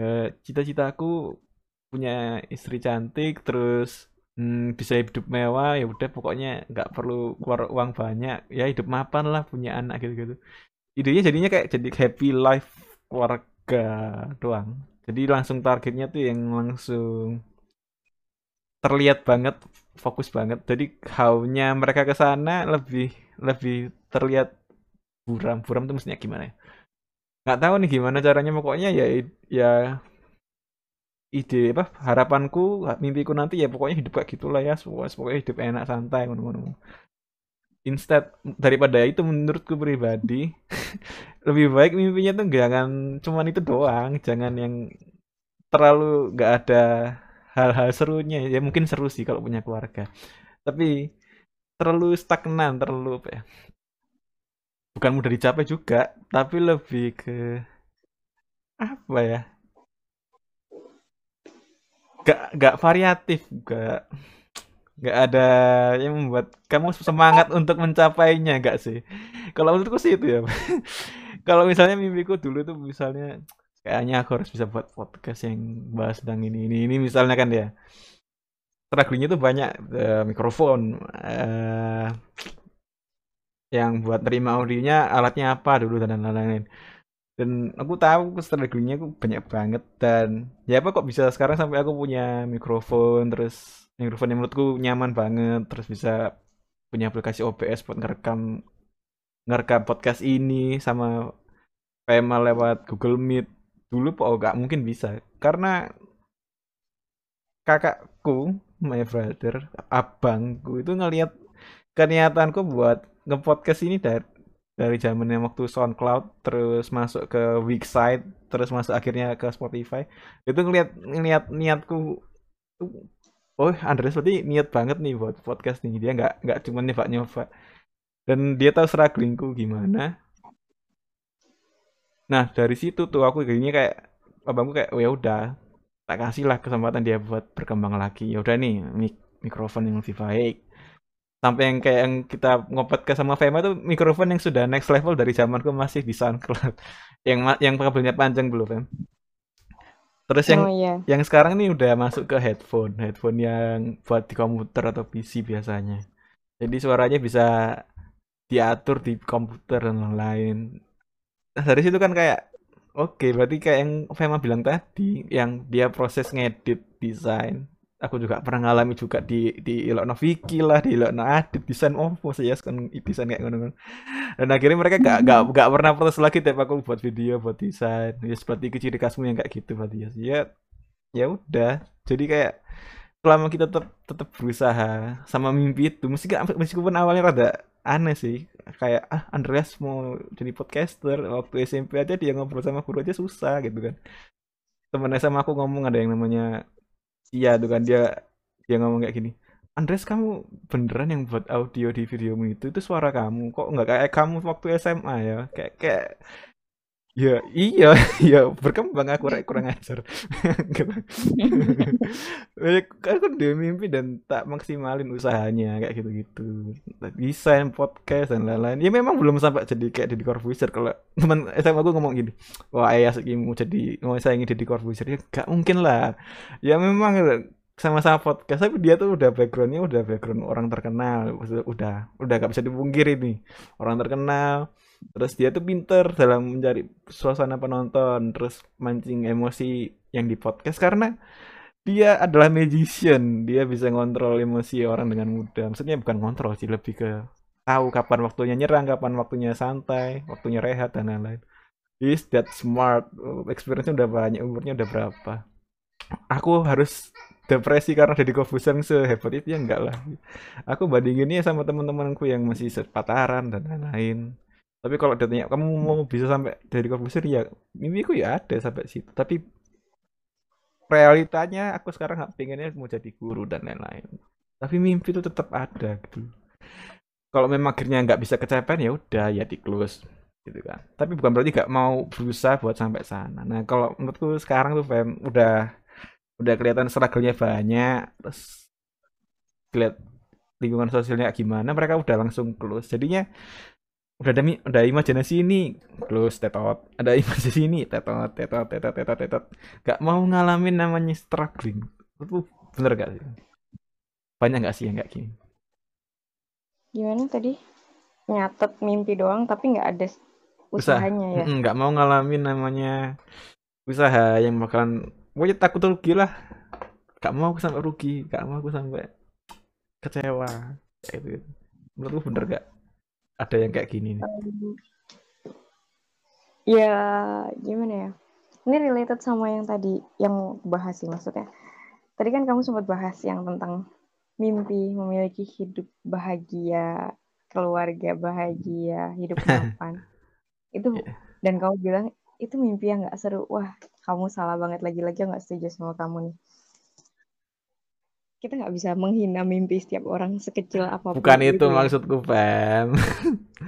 S1: eh, cita-citaku punya istri cantik terus hmm, bisa hidup mewah ya udah pokoknya nggak perlu keluar uang banyak ya hidup mapan lah punya anak gitu-gitu. Idenya jadinya kayak jadi happy life keluarga doang. Jadi langsung targetnya tuh yang langsung terlihat banget fokus banget. Jadi how-nya mereka ke sana lebih lebih terlihat buram buram tuh maksudnya gimana ya? Nggak tahu nih gimana caranya pokoknya ya ya ide apa harapanku mimpiku nanti ya pokoknya hidup kayak gitulah ya semua pokoknya hidup enak santai ngono-ngono. Instead daripada itu menurutku pribadi lebih baik mimpinya tuh jangan cuman itu doang jangan yang terlalu nggak ada hal-hal serunya. Ya mungkin seru sih kalau punya keluarga tapi terlalu stagnan terlalu apa ya bukan mudah dicapai juga tapi lebih ke apa ya? Gak gak variatif gak gak ada yang membuat kamu semangat untuk mencapainya gak sih? Kalau menurutku sih itu ya. Kalau misalnya mimpiku dulu tuh misalnya kayaknya aku harus bisa buat podcast yang bahas tentang ini ini ini misalnya kan ya. Strugglingnya tuh banyak uh, mikrofon uh, yang buat terima audionya alatnya apa dulu dan lain-lain. Dan aku tahu strugglingnya aku banyak banget dan ya apa kok bisa sekarang sampai aku punya mikrofon terus mikrofon yang menurutku nyaman banget terus bisa punya aplikasi OBS buat ngerekam ngerekam podcast ini sama Pema lewat Google Meet. Dulu kok gak mungkin bisa. Karena kakakku my brother abangku itu ngelihat keniatanku buat ngepodcast ini dari dari zamannya waktu SoundCloud terus masuk ke Wixsite terus masuk akhirnya ke Spotify. Itu ngeliat ngeliat niatku oh Andres berarti niat banget nih buat podcast nih. Dia nggak nggak cuma nyoba nyoba dan dia tahu strugglingku gimana. Nah dari situ tuh aku jadinya kayak abangku kayak oh ya udah tak kasih lah kesempatan dia buat berkembang lagi. Ya udah nih mik mikrofon yang lebih baik sampai yang kayak yang kita ngopet ke sama Fema tuh mikrofon yang sudah next level dari zamanku masih di SoundCloud yang yang kabelnya panjang belum Fem Terus yang
S2: Oh iya.
S1: yang sekarang nih udah masuk ke headphone, headphone yang buat di komputer atau PC biasanya. Jadi suaranya bisa diatur di komputer dan lain-lain. Nah, dari situ kan kayak oke, berarti kayak yang Fema bilang tadi, yang dia proses ngedit desain. Aku juga pernah ngalami juga di di Ilokno Vicky lah, di Ilokno Adit desain opo sih ya kan desain kayak ngono. Dan akhirnya mereka gak, gak, gak pernah protes lagi tiap aku buat video, buat desain. Ya seperti itu ciri khasmu yang kayak gitu berarti ya. Ya ya udah. Jadi kayak selama kita tetap tetap berusaha sama mimpi itu meskipun meskipun awalnya rada aneh sih kayak ah Andreas mau jadi podcaster waktu SMP aja dia ngobrol sama guru aja susah gitu kan temen sama aku ngomong ada yang namanya iya tuh kan dia dia ngomong kayak gini Andreas kamu beneran yang buat audio di videomu itu? Itu suara kamu. Kok nggak kayak kamu waktu SMA ya? Kayak kayak Ya, iya, ya berkembang aku rek kurang ajar. Gitu. aku dia mimpi dan tak maksimalin usahanya kayak gitu-gitu. Desain podcast dan lain-lain. Ya memang belum sampai jadi kayak Deddy Corbuzier kalau teman SMA aku ngomong gini, wah ayah sih mau jadi mau saya ingin Deddy Corbuzier ya gak mungkin lah. Ya memang sama-sama podcast tapi dia tuh udah backgroundnya udah background orang terkenal udah udah gak bisa dipungkiri nih orang terkenal terus dia tuh pinter dalam mencari suasana penonton terus mancing emosi yang di podcast karena dia adalah magician. Dia bisa ngontrol emosi orang dengan mudah. Maksudnya bukan ngontrol sih lebih ke tahu kapan waktunya nyerang kapan waktunya santai waktunya rehat dan lain-lain. Is that smart. Experience udah banyak umurnya udah berapa. Aku harus depresi karena jadi Corbuzier sehebat itu ya enggak lah. Aku bandinginnya sama teman-temanku yang masih sepataran dan lain-lain tapi kalau ditanya kamu mau bisa sampai dari Corbuzier ya mimpiku ya ada sampai situ. Tapi realitanya aku sekarang nggak pengennya mau jadi guru dan lain-lain. Tapi mimpi itu tetap ada gitu. Kalau memang akhirnya nggak bisa kecapean ya udah ya di close gitu kan. Tapi bukan berarti nggak mau berusaha buat sampai sana. Nah kalau menurutku sekarang tuh fam udah udah kelihatan struggle-nya banyak terus lihat lingkungan sosialnya gimana mereka udah langsung close. Jadinya udah ada udah imajinasi ini. Close tetot ada imajinasi ini. Tetot tetot tetot tetot tetot gak mau ngalamin namanya struggling. Itu bener gak sih? Banyak gak sih yang kayak gini?
S2: Gimana tadi? Nyatet mimpi doang tapi nggak ada usahanya Usaha. ya?
S1: Nggak mau ngalamin namanya usaha yang bakalan pokoknya takut rugi lah. Gak mau aku sampai rugi gak mau aku sampai kecewa. Kayak gitu. Menurutku bener gak ada yang kayak gini nih?
S2: ya gimana ya? Ini related sama yang tadi yang bahas sih maksudnya. Tadi kan kamu sempat bahas yang tentang mimpi memiliki hidup bahagia keluarga bahagia hidup mapan. Itu yeah. dan kamu bilang itu mimpi yang nggak seru. Wah kamu salah banget lagi-lagi nggak setuju sama kamu nih kita nggak bisa menghina mimpi setiap orang sekecil apa pun.
S1: Bukan itu gitu ya. maksudku, Pam.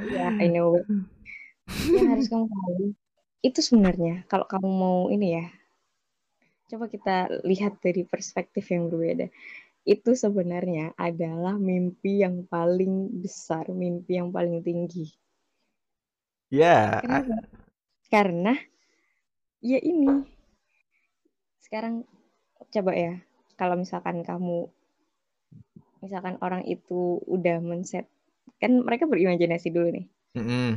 S2: ya, I know. Yang harus kamu tahu itu sebenarnya kalau kamu mau ini ya, coba kita lihat dari perspektif yang berbeda. Itu sebenarnya adalah mimpi yang paling besar, mimpi yang paling tinggi.
S1: Ya.
S2: Yeah. Karena, karena ya ini sekarang coba ya kalau misalkan kamu misalkan orang itu udah men-set kan mereka berimajinasi dulu nih.
S1: Mm -hmm.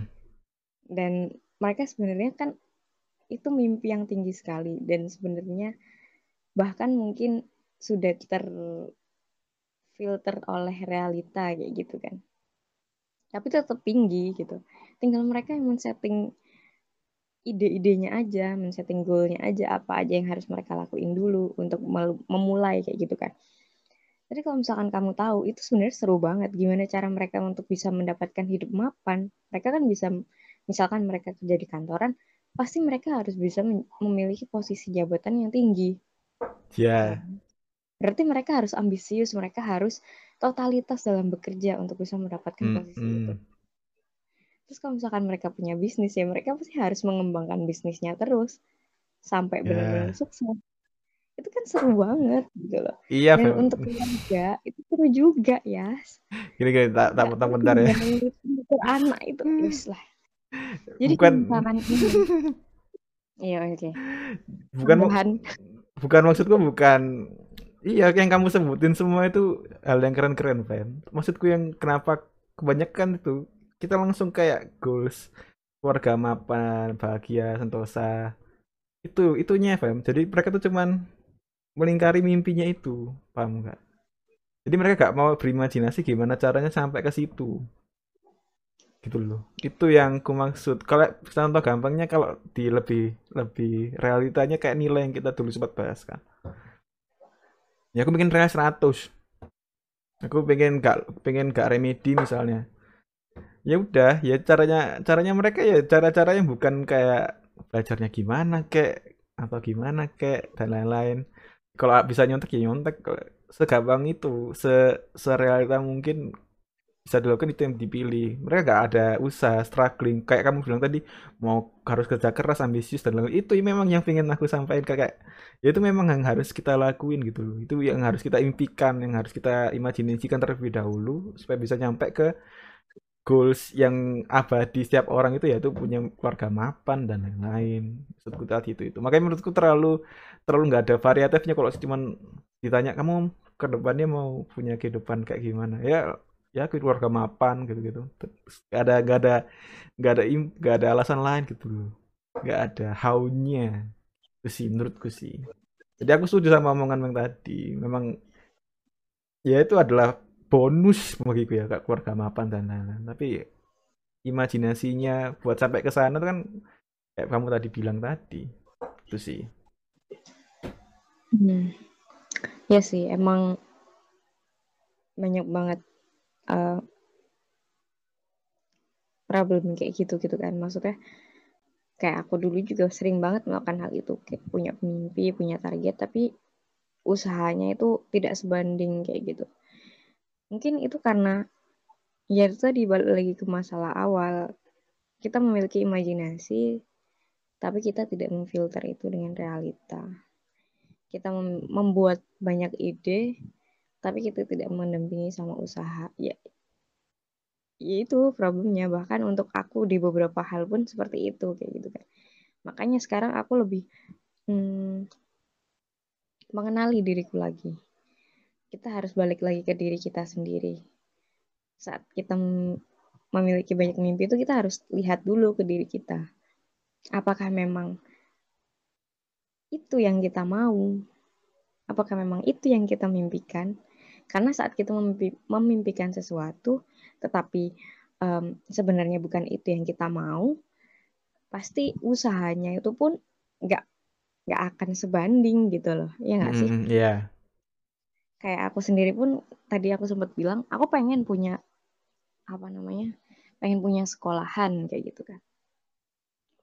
S2: dan mereka sebenarnya kan itu mimpi yang tinggi sekali. Dan sebenarnya bahkan mungkin sudah terfilter oleh realita kayak gitu kan. Tapi tetap tinggi gitu. Tinggal mereka yang men-setting ide-idenya aja, men-setting goalnya aja, apa aja yang harus mereka lakuin dulu untuk memulai kayak gitu kan. Jadi kalau misalkan kamu tahu, itu sebenarnya seru banget gimana cara mereka untuk bisa mendapatkan hidup mapan. Mereka kan bisa, misalkan mereka kerja di kantoran, pasti mereka harus bisa memiliki posisi jabatan yang tinggi.
S1: Ya. Yeah.
S2: Berarti mereka harus ambisius, mereka harus totalitas dalam bekerja untuk bisa mendapatkan mm, posisi mm. itu. Terus kalau misalkan mereka punya bisnis ya mereka pasti harus mengembangkan bisnisnya terus sampai yeah. benar-benar sukses. Itu kan seru banget gitu loh.
S1: Iya,
S2: Dan untuk keluarga itu seru juga ya.
S1: Gini gini tak tak bentar bentar ya.
S2: Anak itu terus lah. Jadi
S1: Bukan...
S2: misalkan ini Iya oke. Okay.
S1: Bukan Tuhan. bukan maksudku bukan iya yang kamu sebutin semua itu hal yang keren-keren Fan maksudku yang kenapa kebanyakan itu kita langsung kayak goals keluarga mapan bahagia sentosa. Itu itunya Fam jadi mereka tuh cuman melingkari mimpinya itu. Paham nggak? Jadi mereka gak mau berimajinasi gimana caranya sampai ke situ. Gitu loh. Itu yang ku maksud. Kalau contoh gampangnya kalau di lebih lebih realitanya kayak nilai yang kita dulu sempat bahas kan. Ya aku bikin nilai 100 aku pengen gak pengen gak remedi misalnya ya udah ya caranya caranya mereka ya cara-cara yang bukan kayak belajarnya gimana kayak atau gimana kayak dan lain-lain. Kalau bisa nyontek ya nyontek. Segampang itu se serealita mungkin bisa dilakukan itu yang dipilih. Mereka gak ada usaha struggling. Kayak kamu bilang tadi mau harus kerja keras ambisius dan lain itu memang yang ingin aku sampaikan kayak ya itu memang yang harus kita lakuin gitu itu yang harus kita impikan yang harus kita imajinasikan terlebih dahulu supaya bisa nyampe ke goals yang abadi setiap orang itu yaitu punya keluarga mapan dan lain-lain. Maksudku tadi itu itu. Makanya menurutku terlalu terlalu nggak ada variatifnya kalau cuma ditanya kamu ke depannya mau punya kehidupan kayak gimana? Ya ya keluarga mapan gitu gitu gak ada gak ada gak ada gak ada alasan lain gitu loh. Gak ada how-nya. Itu sih menurutku sih. Jadi aku setuju sama omongan yang tadi. Memang ya itu adalah bonus bagiku ya kak keluarga mapan dan lain-lain. Tapi imajinasinya buat sampai ke sana kan kayak kamu tadi bilang tadi itu sih.
S2: Hmm. ya sih emang banyak banget uh, problem kayak gitu gitu kan. Maksudnya kayak aku dulu juga sering banget melakukan hal itu kayak punya mimpi punya target tapi usahanya itu tidak sebanding kayak gitu mungkin itu karena ya itu tadi balik lagi ke masalah awal. Kita memiliki imajinasi tapi kita tidak memfilter itu dengan realita. Kita membuat banyak ide tapi kita tidak mendampingi sama usaha. Ya, ya itu problemnya. Bahkan untuk aku di beberapa hal pun seperti itu kayak gitu kan makanya sekarang aku lebih hmm, mengenali diriku lagi kita harus balik lagi ke diri kita sendiri. Saat kita memiliki banyak mimpi itu kita harus lihat dulu ke diri kita. Apakah memang itu yang kita mau? Apakah memang itu yang kita mimpikan? Karena saat kita memimpi, memimpikan sesuatu, tetapi um, sebenarnya bukan itu yang kita mau, pasti usahanya itu pun nggak nggak akan sebanding gitu loh, ya nggak sih?
S1: Mm, yeah.
S2: Kayak aku sendiri pun tadi aku sempat bilang, aku pengen punya apa namanya, pengen punya sekolahan kayak gitu kan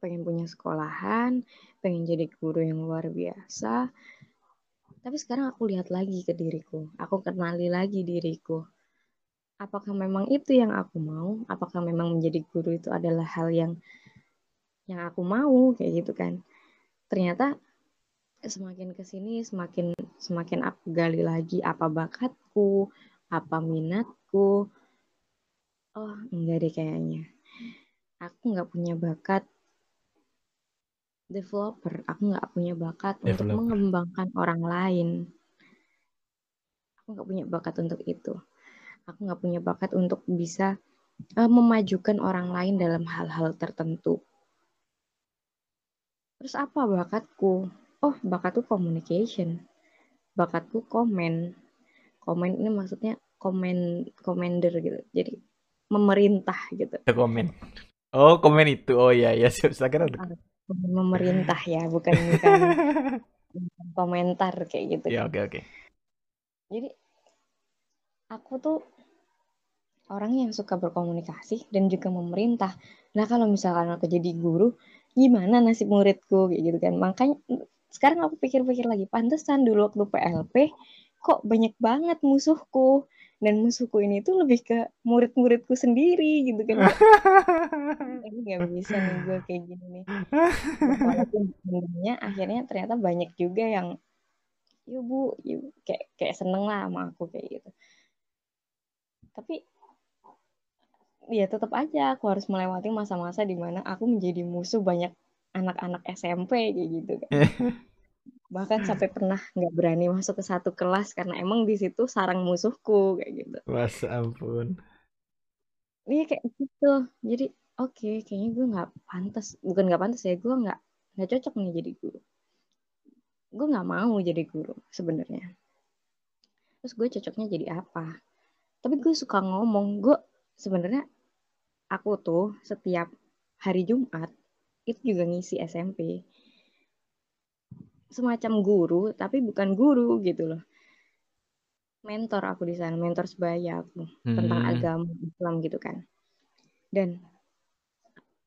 S2: pengen punya sekolahan, pengen jadi guru yang luar biasa, tapi sekarang aku lihat lagi ke diriku. Aku kenali lagi diriku. Apakah memang itu yang aku mau? Apakah memang menjadi guru itu adalah hal yang yang aku mau kayak gitu kan? Ternyata semakin ke sini semakin semakin aku gali lagi apa bakatku, apa minatku. Oh, enggak deh kayaknya. Aku nggak punya bakat developer aku nggak punya bakat developer. untuk mengembangkan orang lain aku nggak punya bakat untuk itu aku nggak punya bakat untuk bisa uh, memajukan orang lain dalam hal-hal tertentu terus apa bakatku oh bakatku communication. Bakatku komen komen ini maksudnya komen commander gitu. Jadi memerintah gitu.
S1: Komen. Oh komen itu. Oh iya ya siap saya
S2: memerintah ya bukan bukan komentar kayak gitu.
S1: Ya oke okay, oke. Okay.
S2: jadi aku tuh orang yang suka berkomunikasi dan juga memerintah. Nah kalau misalkan aku jadi guru gimana nasib muridku? Kayak gitu kan. Makanya sekarang aku pikir-pikir lagi pantesan dulu waktu PLP kok banyak banget musuhku. Dan musuhku ini tuh lebih ke murid-muridku sendiri gitu kan. Ini nggak bisa nih gue kayak gini nih. Walaupun akhirnya ternyata banyak juga yang yuk bu yuk kayak kayak seneng lah sama aku kayak gitu. Tapi ya tetap aja aku harus melewati masa-masa di mana aku menjadi musuh banyak anak-anak SMP kayak gitu kan. Bahkan sampai pernah nggak berani masuk ke satu kelas karena emang di situ sarang musuhku kayak gitu.
S1: Mas ampun.
S2: Iya kayak gitu. Jadi oke okay, kayaknya gue nggak pantas. Bukan nggak pantas ya gue nggak nggak cocok nih jadi guru. Gue nggak mau jadi guru sebenarnya. Terus gue cocoknya jadi apa? Tapi gue suka ngomong. Gue sebenarnya aku tuh setiap hari Jumat itu juga ngisi SMP semacam guru tapi bukan guru gitu loh. Mentor aku di sana mentor sebaya aku hmm. tentang agama Islam gitu kan. Dan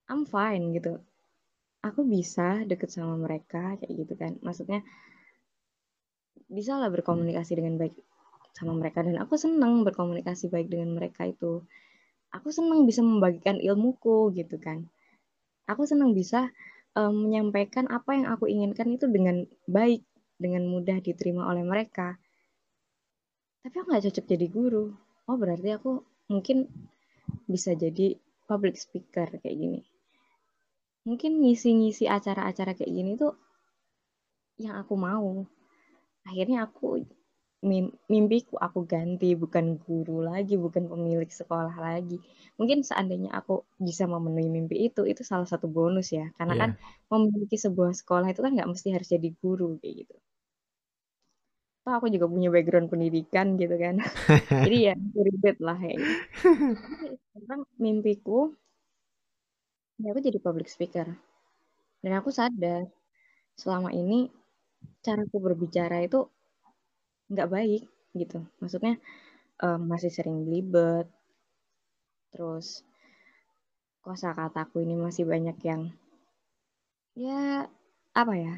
S2: I'm fine gitu. Aku bisa deket sama mereka kayak gitu kan. Maksudnya bisa lah berkomunikasi dengan baik sama mereka. Dan aku senang berkomunikasi baik dengan mereka itu. Aku senang bisa membagikan ilmuku gitu kan aku senang bisa um, menyampaikan apa yang aku inginkan itu dengan baik, dengan mudah diterima oleh mereka. Tapi aku nggak cocok jadi guru. Oh berarti aku mungkin bisa jadi public speaker kayak gini. Mungkin ngisi-ngisi acara-acara kayak gini tuh yang aku mau. Akhirnya aku mimpiku aku ganti bukan guru lagi bukan pemilik sekolah lagi. Mungkin seandainya aku bisa memenuhi mimpi itu itu salah satu bonus ya. Karena yeah. kan memiliki sebuah sekolah itu kan nggak mesti harus jadi guru kayak gitu. Toh aku juga punya background pendidikan gitu kan. Jadi ya ribet lah ya gitu. sekarang mimpiku ya aku jadi public speaker. Dan aku sadar selama ini caraku berbicara itu nggak baik gitu. Maksudnya um, masih sering belibet. Terus kosa kataku ini masih banyak yang ya apa ya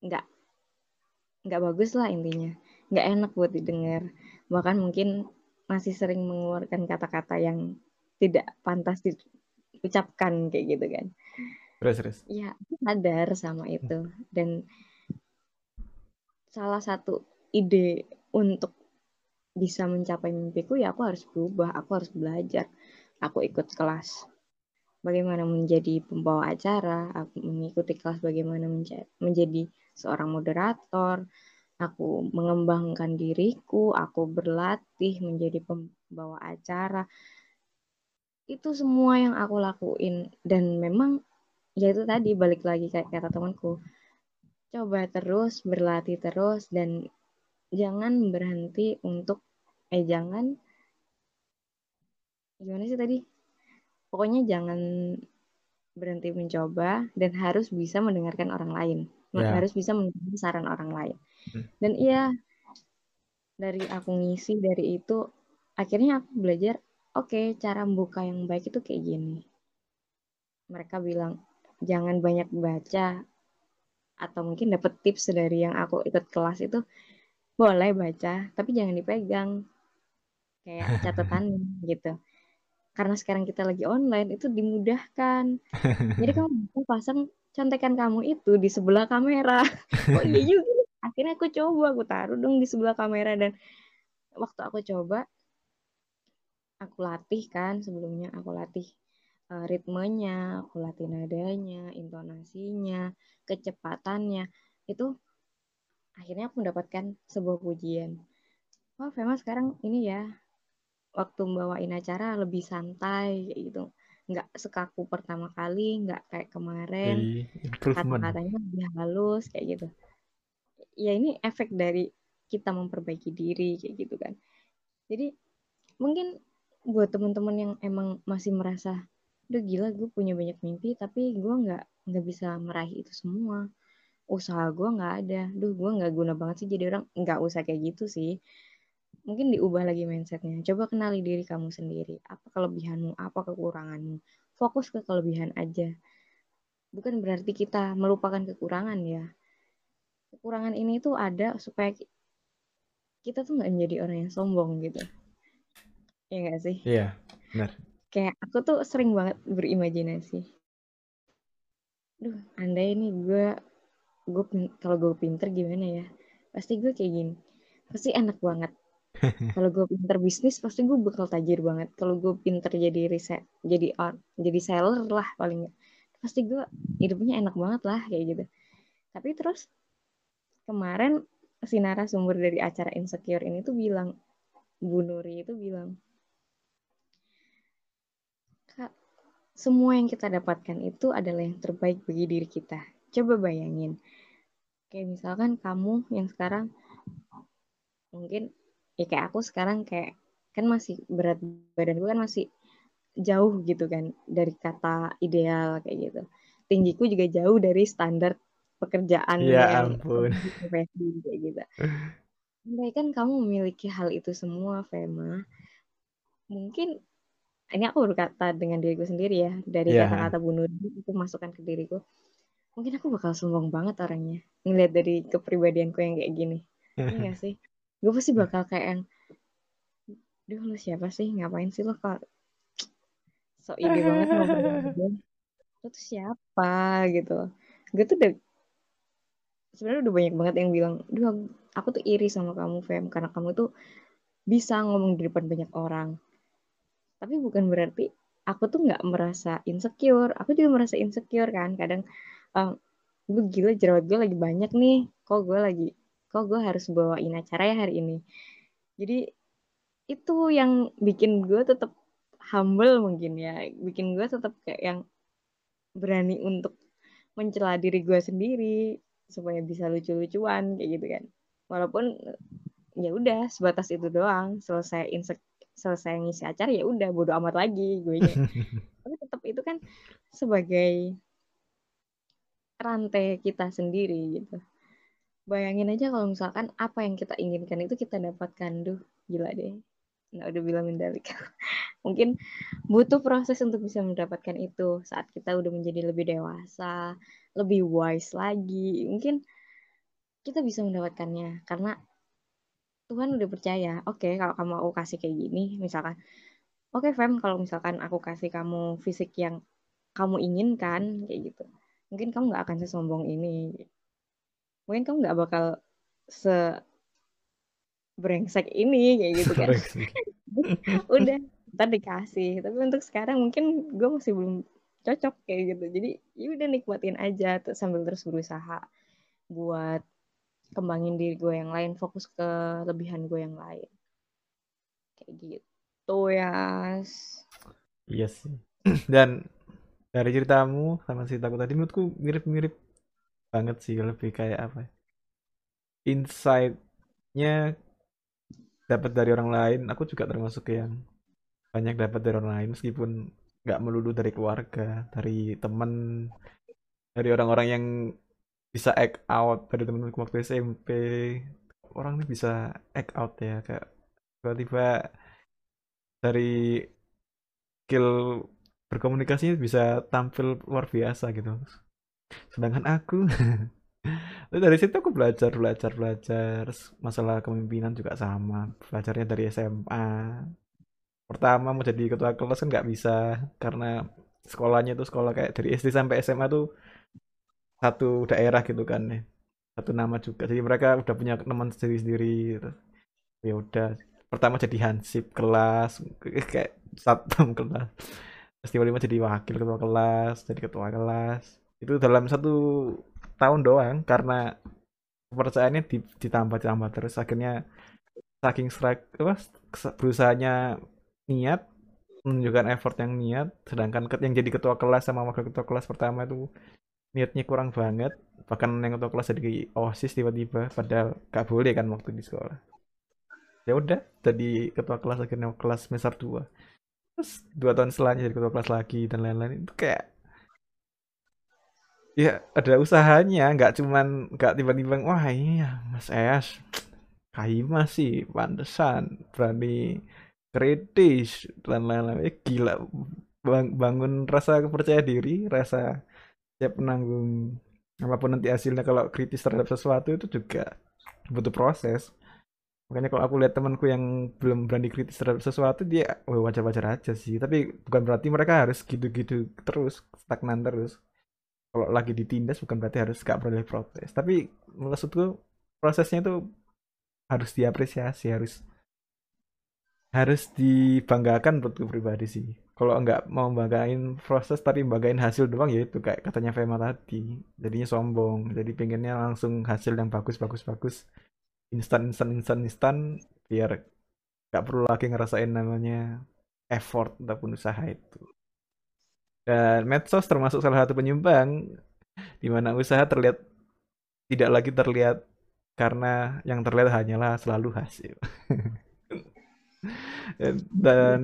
S2: nggak nggak bagus lah intinya. Nggak enak buat didengar. Bahkan mungkin masih sering mengeluarkan kata-kata yang tidak pantas diucapkan kayak gitu kan.
S1: Terus terus.
S2: Ya sadar sama itu. Dan salah satu ide untuk bisa mencapai mimpiku ya aku harus berubah, aku harus belajar. Aku ikut kelas bagaimana menjadi pembawa acara, aku mengikuti kelas bagaimana menjadi seorang moderator, aku mengembangkan diriku, aku berlatih menjadi pembawa acara. Itu semua yang aku lakuin dan memang ya itu tadi balik lagi kayak kata temanku coba terus, berlatih terus, dan jangan berhenti untuk, eh jangan, gimana sih tadi? Pokoknya jangan berhenti mencoba dan harus bisa mendengarkan orang lain. Yeah. Harus bisa mendengarkan saran orang lain. Hmm. Dan iya, dari aku ngisi dari itu, akhirnya aku belajar, oke, okay, cara membuka yang baik itu kayak gini. Mereka bilang, jangan banyak baca, atau mungkin dapat tips dari yang aku ikut kelas itu boleh baca tapi jangan dipegang. Kayak catatan gitu. Karena sekarang kita lagi online itu dimudahkan. Jadi kamu bisa pasang contekan kamu itu di sebelah kamera. Oh iya juga akhirnya aku coba aku taruh dong di sebelah kamera. Dan waktu aku coba aku latih kan sebelumnya aku latih uh, ritmenya, aku latih nadanya, intonasinya, kecepatannya. Itu akhirnya aku mendapatkan sebuah pujian. Wah, Fema sekarang ini ya waktu membawain acara lebih santai gitu. Nggak sekaku pertama kali, nggak kayak kemarin. Kata-katanya lebih halus kayak gitu. Ya ini efek dari kita memperbaiki diri kayak gitu kan. Jadi mungkin buat teman-teman yang emang masih merasa udah gila gue punya banyak mimpi tapi gue nggak nggak bisa meraih itu semua. Usaha gue nggak ada. Duh gue nggak guna banget sih jadi orang. Nggak usah kayak gitu sih. Mungkin diubah lagi mindsetnya. Coba kenali diri kamu sendiri. Apa kelebihanmu? Apa kekuranganmu? Fokus ke kelebihan aja. Bukan berarti kita melupakan kekurangan ya. Kekurangan ini tuh ada supaya kita tuh nggak menjadi orang yang sombong gitu. Ya nggak sih?
S1: Iya benar
S2: kayak aku tuh sering banget berimajinasi. Duh andai ini gue gue kalau gue pinter gimana ya? Pasti gue kayak gini pasti enak banget. Kalau gue pinter bisnis pasti gue bakal tajir banget. Kalau gue pinter jadi riset jadi or, jadi seller lah paling pasti gue hidupnya enak banget lah kayak gitu. Tapi terus kemarin si narasumber dari acara Insecure ini tuh bilang, Bu Nuri itu bilang, Kak, semua yang kita dapatkan itu adalah yang terbaik bagi diri kita. Coba bayangin, kayak misalkan kamu yang sekarang mungkin ya kayak aku sekarang kayak kan masih berat badan gue kan masih jauh gitu kan dari kata ideal kayak gitu tinggiku juga jauh dari standar pekerjaan
S1: Ya
S2: yang
S1: ampun.
S2: kayak gitu Andai kan kamu memiliki hal itu semua Fema mungkin ini aku berkata dengan diriku sendiri ya dari
S1: Ya.
S2: kata-kata bunuh diri itu masukkan ke diriku mungkin aku bakal sombong banget orangnya ngeliat dari kepribadianku yang kayak gini. Iya. Gak sih? Gue pasti bakal kayak yang Duh lu siapa sih? Ngapain sih lo kok so ide banget gue? Lo tuh siapa? Gitu. Gue tuh udah sebenarnya udah banyak banget yang bilang duh aku tuh iri sama kamu Fem karena kamu tuh bisa ngomong di depan banyak orang tapi bukan berarti aku tuh nggak merasa insecure. Aku juga merasa insecure kan. Kadang um, gue gila jerawat gue lagi banyak nih. Kok gue lagi kok gue harus bawain acara ya hari ini? Jadi itu yang bikin gue tetap humble mungkin ya. Bikin gue tetap kayak yang berani untuk mencela diri gue sendiri supaya bisa lucu-lucuan kayak gitu kan. Walaupun ya udah sebatas itu doang. Selesai insek selesai ngisi acara ya udah bodo amat lagi gue tapi tetap itu kan sebagai rantai kita sendiri gitu. Bayangin aja kalau misalkan apa yang kita inginkan itu kita dapatkan. Duh gila deh. Nah udah bilang mendalik mungkin butuh proses untuk bisa mendapatkan itu saat kita udah menjadi lebih dewasa lebih wise lagi. Mungkin kita bisa mendapatkannya karena Tuhan udah percaya. Oke okay, kalau kamu aku kasih kayak gini misalkan. Oke okay, Fem kalau misalkan aku kasih kamu fisik yang kamu inginkan kayak gitu. Mungkin kamu nggak akan sesombong ini. Mungkin kamu nggak bakal se brengsek ini kayak gitu kan. Udah ntar dikasih. Tapi untuk sekarang mungkin gue masih belum cocok kayak gitu. Jadi ya udah nikmatin aja tuh sambil terus berusaha buat kembangin diri gue yang lain fokus ke lebihan gue yang lain. Kayak gitu ya
S1: iya sih. Dan dari ceritamu sama ceritaku tadi menurutku mirip-mirip banget sih lebih kayak apa ya, insight-nya dapat dari orang lain. Aku juga termasuk yang banyak dapat dari orang lain meskipun nggak melulu dari keluarga dari temen dari orang-orang yang bisa act out dari temen waktu SMP orang ini bisa act out ya kayak tiba-tiba dari skill berkomunikasinya bisa tampil luar biasa gitu. Sedangkan aku dari situ aku belajar belajar belajar. Masalah kepemimpinan juga sama belajarnya dari SMA pertama mau jadi ketua kelas kan nggak bisa karena sekolahnya tuh sekolah kayak dari SD sampai SMA tuh satu daerah gitu kan ya. Satu nama juga. Jadi mereka udah punya teman sendiri sendiri gitu. ya udah. Pertama jadi hansip kelas kayak satpam kelas. Terus tiba-tiba jadi wakil ketua kelas jadi ketua kelas. Itu dalam satu tahun doang karena kepercayaannya ditambah ditambah terus. Akhirnya saking strike apa berusahanya niat menunjukkan effort yang niat sedangkan yang jadi ketua kelas sama wakil ketua kelas pertama itu niatnya kurang banget. Bahkan yang ketua kelas jadi osis tiba-tiba padahal gak boleh kan waktu di sekolah. Ya udah jadi ketua kelas akhirnya kelas semester 2 terus dua tahun setelahnya jadi ketua kelas lagi dan lain-lain. Itu kayak ya ada usahanya. Nggak cuman nggak tiba-tiba wah iya Mas Es Kaima sih pantesan berani kritis dan lain-lain. Eh, gila Bang, bangun rasa kepercaya diri rasa siap menanggung apa pun nanti hasilnya kalau kritis terhadap sesuatu itu juga butuh proses. Makanya kalau aku lihat temanku yang belum berani kritis terhadap sesuatu dia wajar-wajar aja sih. Tapi bukan berarti mereka harus gitu-gitu terus stagnan terus. Kalau lagi ditindas bukan berarti harus gak boleh protes. Tapi maksudku prosesnya itu harus diapresiasi harus harus dibanggakan buatku pribadi sih kalau nggak mau banggain proses tapi banggain hasil doang ya itu kayak katanya Fema tadi. Jadinya sombong. Jadi pengennya langsung hasil yang bagus bagus bagus. Instan instan instan instan. Biar nggak perlu lagi ngerasain namanya effort ataupun usaha itu. Dan medsos termasuk salah satu penyumbang di mana usaha terlihat tidak lagi terlihat karena yang terlihat hanyalah selalu hasil. Dan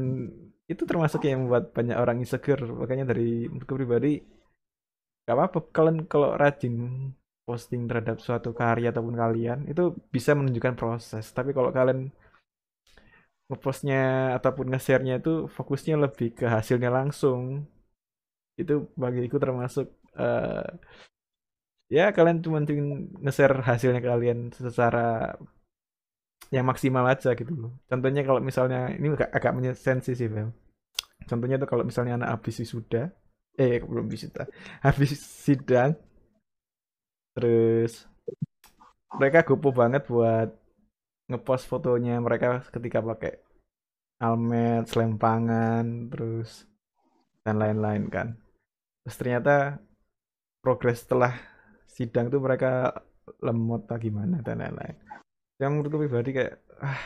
S1: itu termasuk yang membuat banyak orang insecure. Makanya dari menurutku pribadi gak apa-apa. Kalian kalau rajin posting terhadap suatu karya ataupun kalian itu bisa menunjukkan proses. Tapi kalau kalian ngepostnya ataupun nge-share-nya itu fokusnya lebih ke hasilnya langsung itu bagiku termasuk uh, ya kalian cuma nge-share hasilnya kalian secara yang maksimal aja gitu loh. Contohnya kalau misalnya ini agak, agak sensitif ya. Contohnya tuh kalau misalnya anak habis wisuda, eh belum wisuda, habis sidang, terus mereka gopo banget buat ngepost fotonya mereka ketika pakai almet, selempangan, terus dan lain-lain kan. Terus ternyata progres setelah sidang tuh mereka lemot atau gimana dan lain-lain yang menurutku pribadi kayak ah.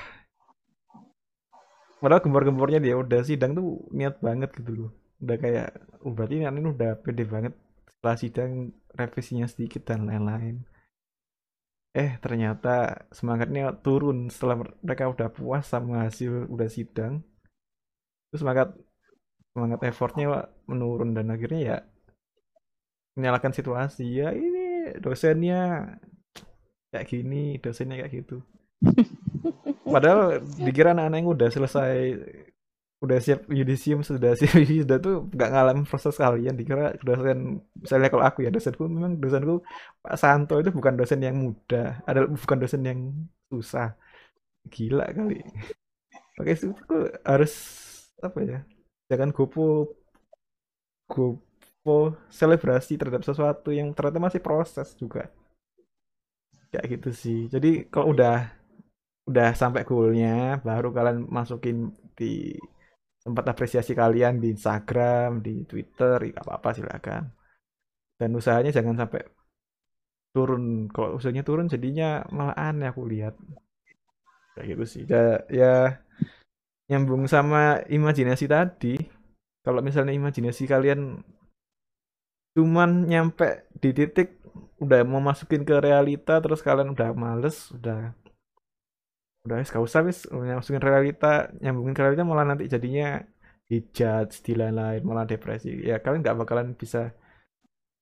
S1: Padahal gempor-gempornya dia udah sidang tuh niat banget gitu loh. Udah kayak oh, berarti ini udah pede banget setelah sidang revisinya sedikit dan lain-lain. Eh ternyata semangatnya turun setelah mereka udah puas sama hasil udah sidang. Terus semangat semangat effortnya menurun dan akhirnya ya menyalakan situasi. Ya ini dosennya kayak gini dosennya kayak gitu. Padahal dikira anak-anak yang udah selesai udah siap yudisium sudah siap sudah tuh nggak ngalamin proses kalian. Dikira dosen misalnya kalau aku ya dosenku memang dosenku Pak Santo itu bukan dosen yang mudah adalah bukan dosen yang susah. Gila kali. Oke itu harus apa ya jangan gopo gopo selebrasi terhadap sesuatu yang ternyata masih proses juga kayak gitu sih. Jadi kalau udah udah sampai goalnya baru kalian masukin di tempat apresiasi kalian di Instagram di Twitter nggak apa-apa silakan. Dan usahanya jangan sampai turun. Kalau usahanya turun jadinya malah aneh aku lihat. Kayak gitu sih. Ya, ya nyambung sama imajinasi tadi kalau misalnya imajinasi kalian cuman nyampe di titik udah mau masukin ke realita terus kalian udah males udah udah gak usah wis masukin realita nyambungin ke realita malah nanti jadinya dijudge di lain-lain malah depresi. Ya kalian nggak bakalan bisa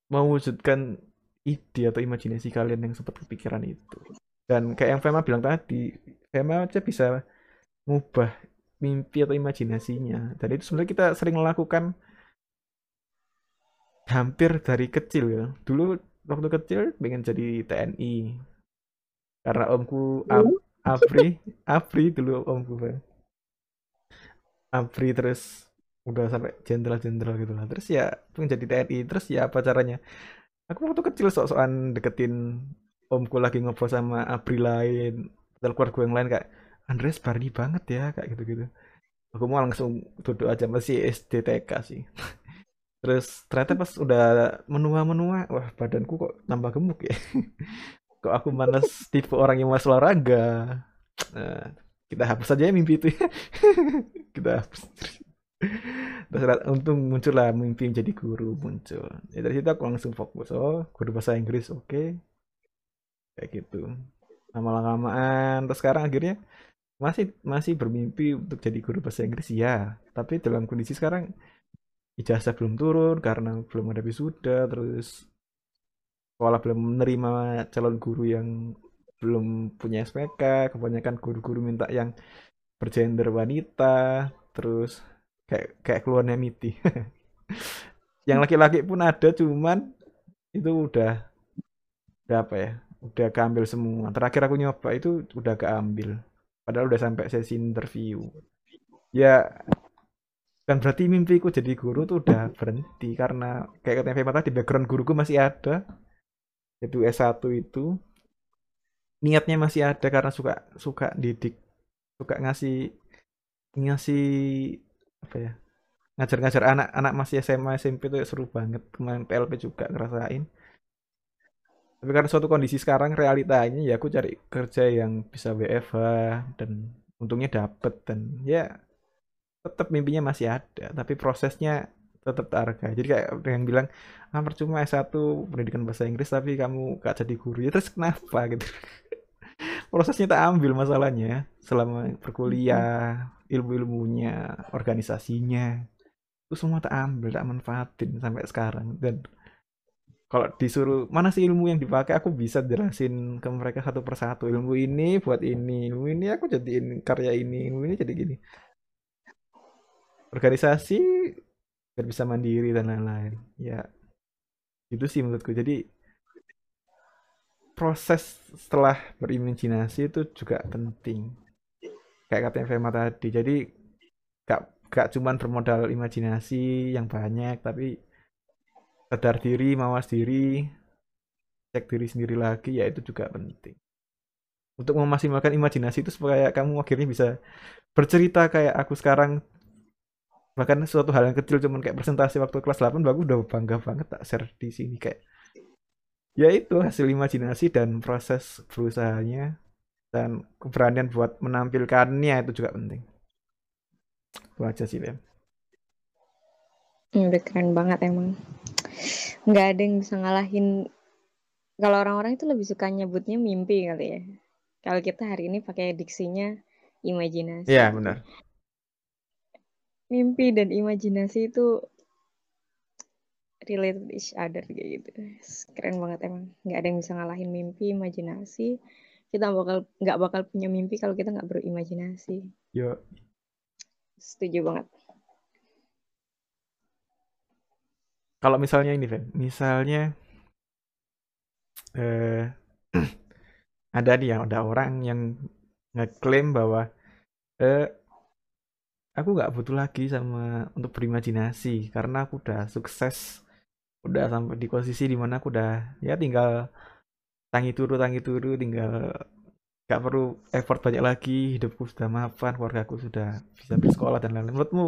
S1: mewujudkan ide atau imajinasi kalian yang seperti pikiran itu. Dan kayak yang Fema bilang tadi Fema aja bisa ngubah mimpi atau imajinasinya. Dan itu sebenarnya kita sering melakukan hampir dari kecil ya. Dulu waktu kecil pengen jadi TNI karena omku Ab Apri Apri dulu omku bang. Apri terus udah sampai jenderal-jenderal gitu lah. Terus ya pengen jadi TNI terus ya apa caranya? Aku waktu kecil sok-sokan deketin omku lagi ngobrol sama Apri lain dan keluarga yang lain kayak Andres Barney banget ya kayak gitu-gitu. Aku mau langsung duduk aja masih SDTK sih Terus ternyata pas udah menua-menua, wah badanku kok tambah gemuk ya. kok aku malas tipe orang yang malas olahraga. Nah, kita hapus saja ya mimpi itu ya. kita hapus. Terus untung muncullah mimpi menjadi guru muncul. Ya dari situ aku langsung fokus. Oh, guru bahasa Inggris, oke. Okay. Kayak gitu. Lama-lamaan terus sekarang akhirnya masih masih bermimpi untuk jadi guru bahasa Inggris ya. Tapi dalam kondisi sekarang ijazah belum turun karena belum ada wisuda terus sekolah belum menerima calon guru yang belum punya SPK kebanyakan guru-guru minta yang bergender wanita terus kayak kayak keluarnya miti. Yang laki-laki pun ada cuman itu udah udah apa ya udah keambil semua. Terakhir aku nyoba itu udah keambil padahal udah sampai sesi interview. Ya dan berarti mimpiku jadi guru tuh udah berhenti karena kayak katanya Fema tadi background guruku masih ada. Itu S1 itu niatnya masih ada karena suka suka didik suka ngasih ngasih apa ya ngajar-ngajar anak-anak masih SMA SMP itu seru banget. Kemarin PLP juga ngerasain. Tapi karena suatu kondisi sekarang realitanya ya aku cari kerja yang bisa WFH dan untungnya dapet dan ya tetap mimpinya masih ada tapi prosesnya tetap terhargai jadi kayak yang bilang ah percuma S1 pendidikan bahasa Inggris tapi kamu gak jadi guru. Ya terus kenapa gitu? Prosesnya tak ambil masalahnya selama berkuliah ilmu-ilmunya organisasinya. Itu semua tak ambil tak manfaatin sampai sekarang. Dan kalau disuruh mana sih ilmu yang dipakai? Aku bisa jelasin ke mereka satu persatu. Ilmu ini buat ini ilmu ini aku jadiin karya ini ilmu ini jadi gini organisasi biar bisa mandiri dan lain-lain. Ya itu sih menurutku. Jadi proses setelah berimajinasi itu juga penting. Kayak kata Fema tadi jadi gak gak cuman bermodal imajinasi yang banyak tapi sadar diri mawas diri cek diri sendiri lagi ya itu juga penting. Untuk memaksimalkan imajinasi itu supaya kamu akhirnya bisa bercerita kayak aku sekarang bahkan suatu hal yang kecil cuman kayak presentasi waktu kelas 8 bagus udah bangga banget tak share di sini kayak ya itu hasil imajinasi dan proses berusahanya dan keberanian buat menampilkannya itu juga penting. Itu aja sih Bem.
S2: Udah keren banget emang. Nggak ada yang bisa ngalahin. Kalau orang-orang itu lebih suka nyebutnya mimpi kali ya. Kalau kita hari ini pakai diksinya imajinasi.
S1: Iya benar
S2: mimpi dan imajinasi itu related each other kayak gitu. Keren banget emang. Nggak ada yang bisa ngalahin mimpi imajinasi. Kita bakal nggak bakal punya mimpi kalau kita nggak berimajinasi.
S1: Yo.
S2: Setuju banget.
S1: Kalau misalnya ini Fen misalnya eh, ada nih yang ada orang yang ngeklaim bahwa eh, aku nggak butuh lagi sama untuk berimajinasi karena aku udah sukses udah sampai di posisi di mana aku udah ya tinggal tangi turu tangi turu tinggal nggak perlu effort banyak lagi hidupku sudah mapan keluargaku sudah bisa bersekolah dan lain-lain. Menurutmu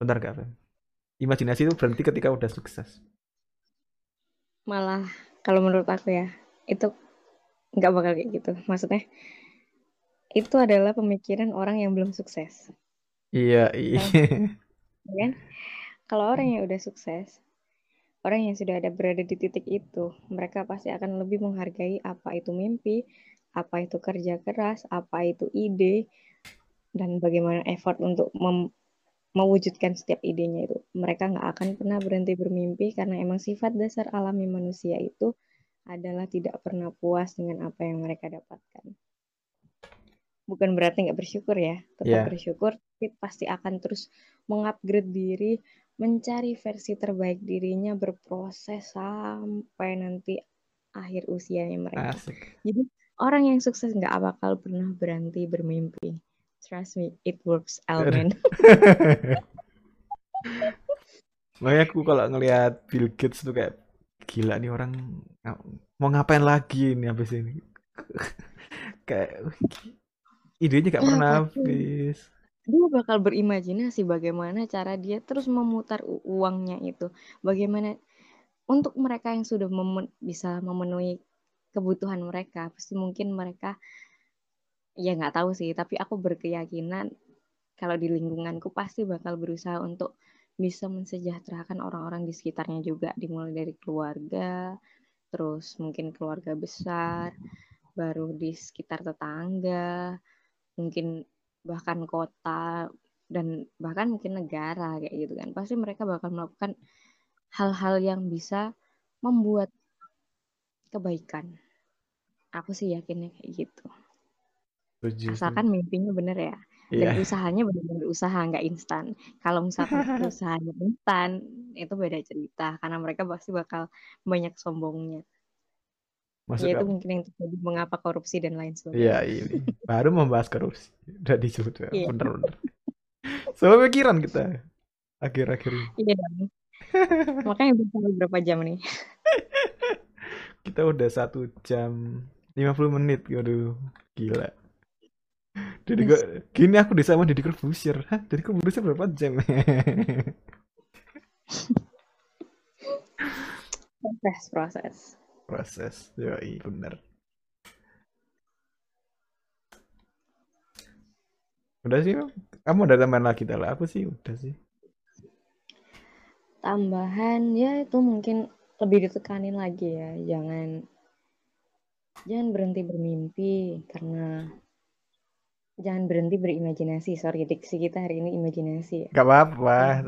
S1: benar gak Fem? imajinasi itu berhenti ketika udah sukses.
S2: Malah kalau menurut aku ya itu nggak bakal kayak gitu. Maksudnya itu adalah pemikiran orang yang belum sukses
S1: Iya, iya.
S2: Ya kan? Kalau orang yang udah sukses, orang yang sudah ada berada di titik itu, mereka pasti akan lebih menghargai apa itu mimpi, apa itu kerja keras, apa itu ide, dan bagaimana effort untuk mewujudkan setiap idenya itu. Mereka nggak akan pernah berhenti bermimpi karena emang sifat dasar alami manusia itu adalah tidak pernah puas dengan apa yang mereka dapatkan bukan berarti nggak bersyukur ya tetap yeah. bersyukur tapi pasti akan terus mengupgrade diri mencari versi terbaik dirinya berproses sampai nanti akhir usianya mereka. Asik. jadi orang yang sukses nggak bakal pernah berhenti bermimpi. Trust me it works Almen
S1: Makanya aku kalau ngelihat Bill Gates tuh kayak gila nih orang mau ngapain lagi ini habis ini? Kayak idenya gak pernah habis
S2: dia bakal berimajinasi bagaimana cara dia terus memutar uangnya itu. Bagaimana untuk mereka yang sudah memen bisa memenuhi kebutuhan mereka pasti mungkin mereka ya nggak tahu sih tapi aku berkeyakinan kalau di lingkunganku pasti bakal berusaha untuk bisa mensejahterakan orang-orang di sekitarnya juga dimulai dari keluarga terus mungkin keluarga besar baru di sekitar tetangga mungkin bahkan kota dan bahkan mungkin negara kayak gitu kan pasti mereka bakal melakukan hal-hal yang bisa membuat kebaikan aku sih yakinnya kayak gitu Tujuh. asalkan mimpinya bener ya dan yeah. usahanya benar-benar usaha nggak instan kalau misalkan usahanya instan itu beda cerita karena mereka pasti bakal banyak sombongnya Masuk ya itu mungkin yang terjadi mengapa korupsi dan lain sebagainya.
S1: Iya, ini baru membahas korupsi. Udah disebut ya. Iya. Bener-bener. Soalnya pikiran kita akhir-akhir ini.
S2: Iya dong. Makanya udah berapa jam nih?
S1: kita udah satu jam 50 menit. Waduh, gila. Jadi gue gini aku di sama Deddy Corbuzier. Hah, Deddy Corbuzier berapa jam?
S2: proses proses
S1: Proses. Yoi, bener. Udah sih, kamu ada tambahan lagi dah Aku sih udah sih.
S2: Tambahan ya itu mungkin lebih ditekanin lagi ya, jangan jangan berhenti bermimpi karena jangan berhenti berimajinasi. Sorry, diksi kita hari ini imajinasi.
S1: Gak apa-apa.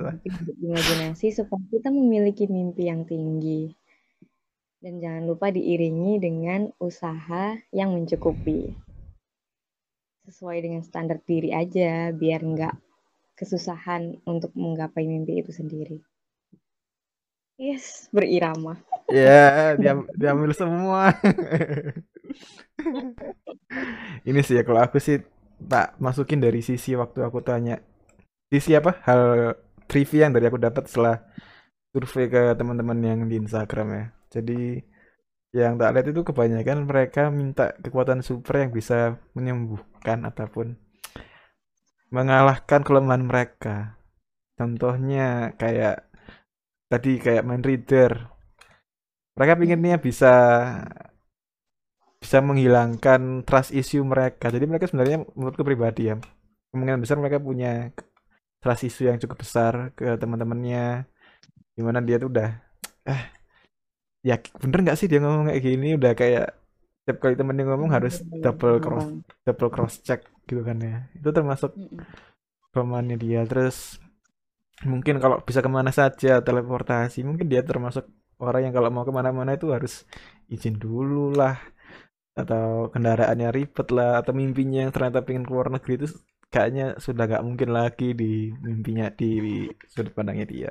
S2: Imajinasi supaya kita memiliki mimpi yang tinggi. Dan jangan lupa diiringi dengan usaha yang mencukupi sesuai dengan standar diri aja biar nggak kesusahan untuk menggapai mimpi itu sendiri. Yes, berirama.
S1: Ya, yeah, dia diambil semua. Ini sih ya kalau aku sih tak masukin dari sisi waktu aku tanya sisi apa hal trivia yang dari aku dapat setelah survei ke teman-teman yang di Instagram ya. Jadi yang tak lihat itu kebanyakan mereka minta kekuatan super yang bisa menyembuhkan ataupun mengalahkan kelemahan mereka. Contohnya kayak tadi kayak main reader. Mereka pinginnya bisa bisa menghilangkan trust issue mereka. Jadi mereka sebenarnya menurutku pribadi ya, kemungkinan besar mereka punya trust issue yang cukup besar ke teman-temannya. Di mana dia tuh udah eh ya bener nggak sih dia ngomong kayak gini? Udah kayak setiap kali temennya ngomong harus double cross double cross check gitu kan ya. Itu termasuk kelemahannya dia. Terus mungkin kalau bisa ke mana saja teleportasi mungkin dia termasuk orang yang kalau mau ke mana-mana itu harus izin dulu lah. Atau kendaraannya ribet lah atau mimpinya yang ternyata pengen keluar negeri itu kayaknya sudah nggak mungkin lagi di mimpinya di sudut pandangnya dia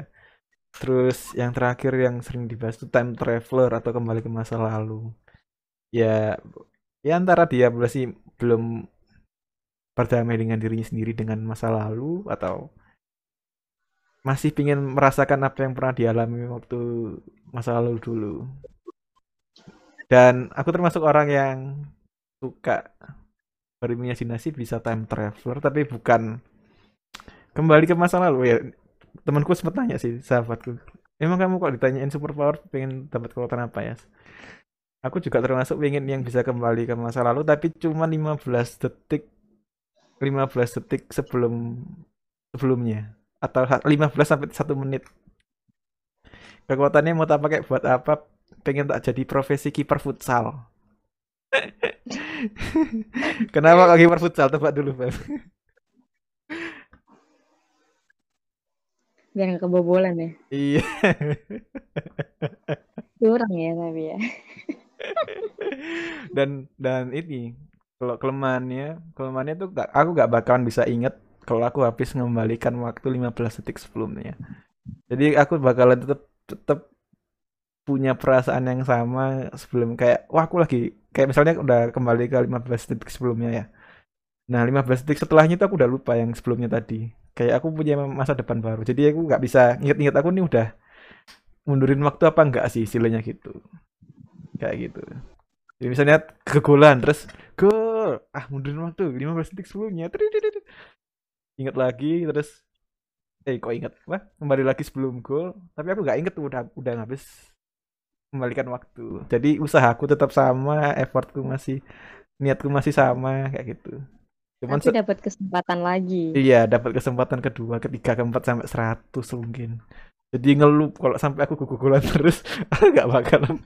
S1: Terus yang terakhir yang sering dibahas itu time traveler atau kembali ke masa lalu. Ya, ya antara dia masih belum berdamai dengan dirinya sendiri dengan masa lalu atau masih ingin merasakan apa yang pernah dialami waktu masa lalu dulu. Dan aku termasuk orang yang suka berimajinasi bisa time traveler tapi bukan kembali ke masa lalu ya temanku sempat tanya sih sahabatku emang kamu kok ditanyain super power pengen dapat kekuatan apa ya aku juga termasuk pengen yang bisa kembali ke masa lalu tapi cuma 15 detik 15 detik sebelum sebelumnya atau 15 sampai 1 menit. Kekuatannya mau tak pakai buat apa pengen tak jadi profesi kiper futsal. Kenapa kiper futsal? Tebak dulu Beb
S2: biar nggak kebobolan ya?
S1: Iya.
S2: Curang ya tapi ya.
S1: Dan dan ini kalau kelemahannya kelemahannya tuh gak, aku gak bakalan bisa inget kalau aku habis mengembalikan waktu 15 detik sebelumnya. Jadi aku bakalan tetap tetap punya perasaan yang sama sebelum kayak wah aku lagi kayak misalnya udah kembali ke 15 detik sebelumnya ya. Nah 15 detik setelahnya itu aku udah lupa yang sebelumnya tadi kayak aku punya masa depan baru. Jadi aku nggak bisa inget-inget aku nih udah mundurin waktu apa enggak sih istilahnya gitu. Kayak gitu. Jadi misalnya kegolan terus gol ah mundurin waktu 15 detik sebelumnya. Inget lagi terus eh kok inget wah kembali lagi sebelum gol. Tapi aku nggak inget tuh udah udah habis kembalikan waktu. Jadi usahaku tetap sama effortku masih niatku masih sama kayak gitu
S2: Cuman Tapi dapat kesempatan lagi.
S1: Iya, dapat kesempatan kedua, ketiga, keempat sampai seratus mungkin. Jadi ngelup kalau sampai aku gugulan terus, nggak bakalan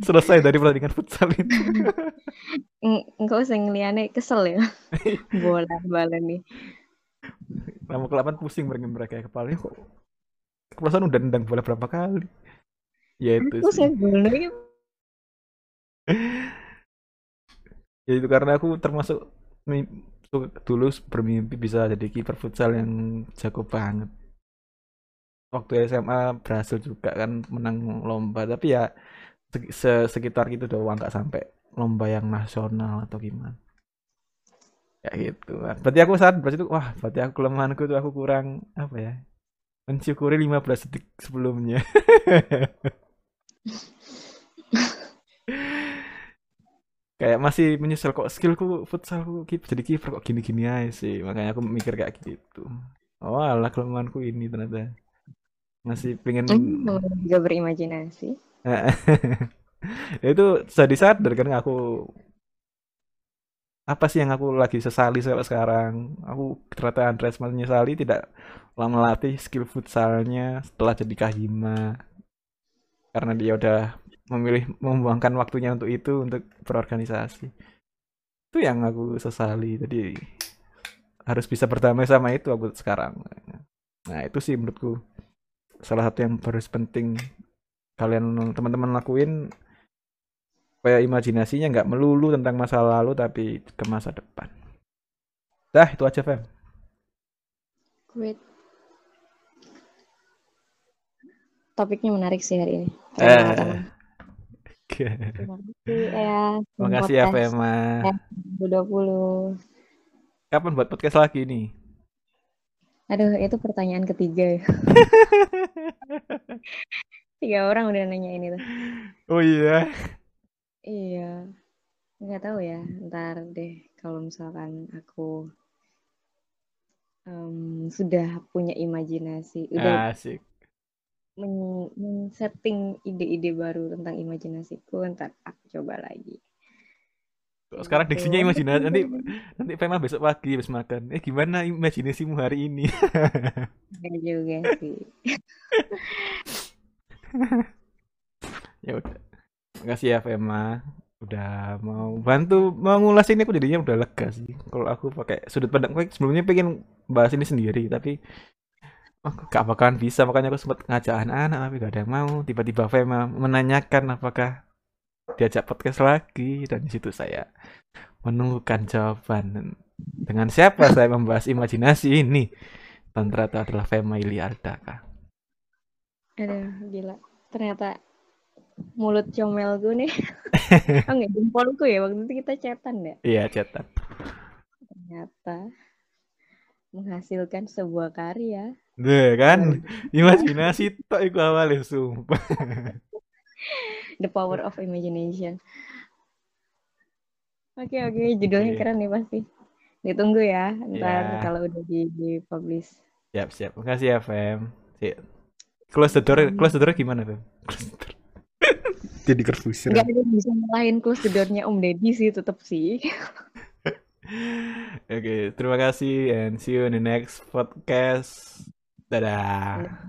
S1: selesai dari pertandingan futsal ini.
S2: Enggak usah ngeliane kesel ya. Bola bola nih.
S1: Lama kelamaan pusing mereka mereka ya kepalanya kok. Kepalasan udah nendang bola berapa kali. Ya itu. Pusing bola ya itu karena aku termasuk dulu bermimpi bisa jadi kiper futsal yang jago banget. Waktu SMA berhasil juga kan menang lomba tapi ya se sekitar gitu doang nggak sampai lomba yang nasional atau gimana. Ya gitu berarti aku saat berarti itu wah berarti aku kelemahanku tuh aku kurang apa ya mensyukuri 15 detik sebelumnya kayak masih menyesal kok skillku futsalku keep- jadi kiper kok gini-gini aja sih. Makanya aku mikir kayak gitu. Oh alah kelemahanku ini ternyata. Masih pengen
S2: juga berimajinasi.
S1: Ya itu jadi sadar kan aku apa sih yang aku lagi sesali sekarang? Aku ternyata Andreas menyesali tidak lama melatih skill futsalnya setelah jadi Kahima. Karena dia udah memilih membuangkan waktunya untuk itu untuk berorganisasi itu yang aku sesali jadi harus bisa berdamai sama itu aku sekarang nah itu sih menurutku salah satu yang harus penting kalian teman-teman lakuin supaya imajinasinya nggak melulu tentang masa lalu tapi ke masa depan. Dah itu aja Fem.
S2: Great. Topiknya menarik sih hari ini.
S1: Eh.
S2: Terima kasih ya.
S1: Terima kasih ya Fema.
S2: 2020.
S1: Kapan buat podcast lagi nih?
S2: Aduh, itu pertanyaan ketiga ya. Tiga orang udah nanya ini tuh.
S1: Oh iya.
S2: Iya. Nggak tahu ya. Ntar deh kalau misalkan aku em, sudah punya imajinasi, udah
S1: Asik.
S2: Men- men-setting ide-ide baru tentang imajinasiku, ntar aku coba lagi.
S1: Kok sekarang
S2: Gitu.
S1: diksinya imajinasi nanti nanti Fema besok pagi habis makan. Eh gimana imajinasimu hari ini?
S2: Nggak juga sih.
S1: ya udah. Makasih ya Fema udah mau bantu mengulas ini aku jadinya udah lega sih. Kalau aku pakai sudut pandang aku sebelumnya pengen bahas ini sendiri tapi gak bakalan bisa makanya aku sempat ngajak anak-anak tapi gak ada yang mau. Tiba-tiba Fema menanyakan apakah diajak podcast lagi dan di situ saya menunggukan jawaban dengan siapa saya membahas imajinasi ini dan ternyata adalah Fema Iliarda Kak.
S2: Aduh, gila. Ternyata mulut comelku nih. oh enggak, jempolku ya. Waktu itu kita chatan ya.
S1: Iya cetak.
S2: Ternyata menghasilkan sebuah karya.
S1: Deh kan imajinasi tok iku awalnya sumpah.
S2: The power of imagination. Oke, oke. Judulnya
S1: Oke.
S2: keren nih pasti. Ditunggu ya. Ntar
S1: Iya.
S2: kalau udah di, di-publish.
S1: Siap siap. Makasih ya Fem. Si- Close the door, close the door gimana Fem? Close the door. Jadi kerfusir.
S2: Enggak ada yang bisa ngelahin close the door-nya Om Deddy sih tetap sih.
S1: Oke, terima kasih and see you in the next podcast. Dadah.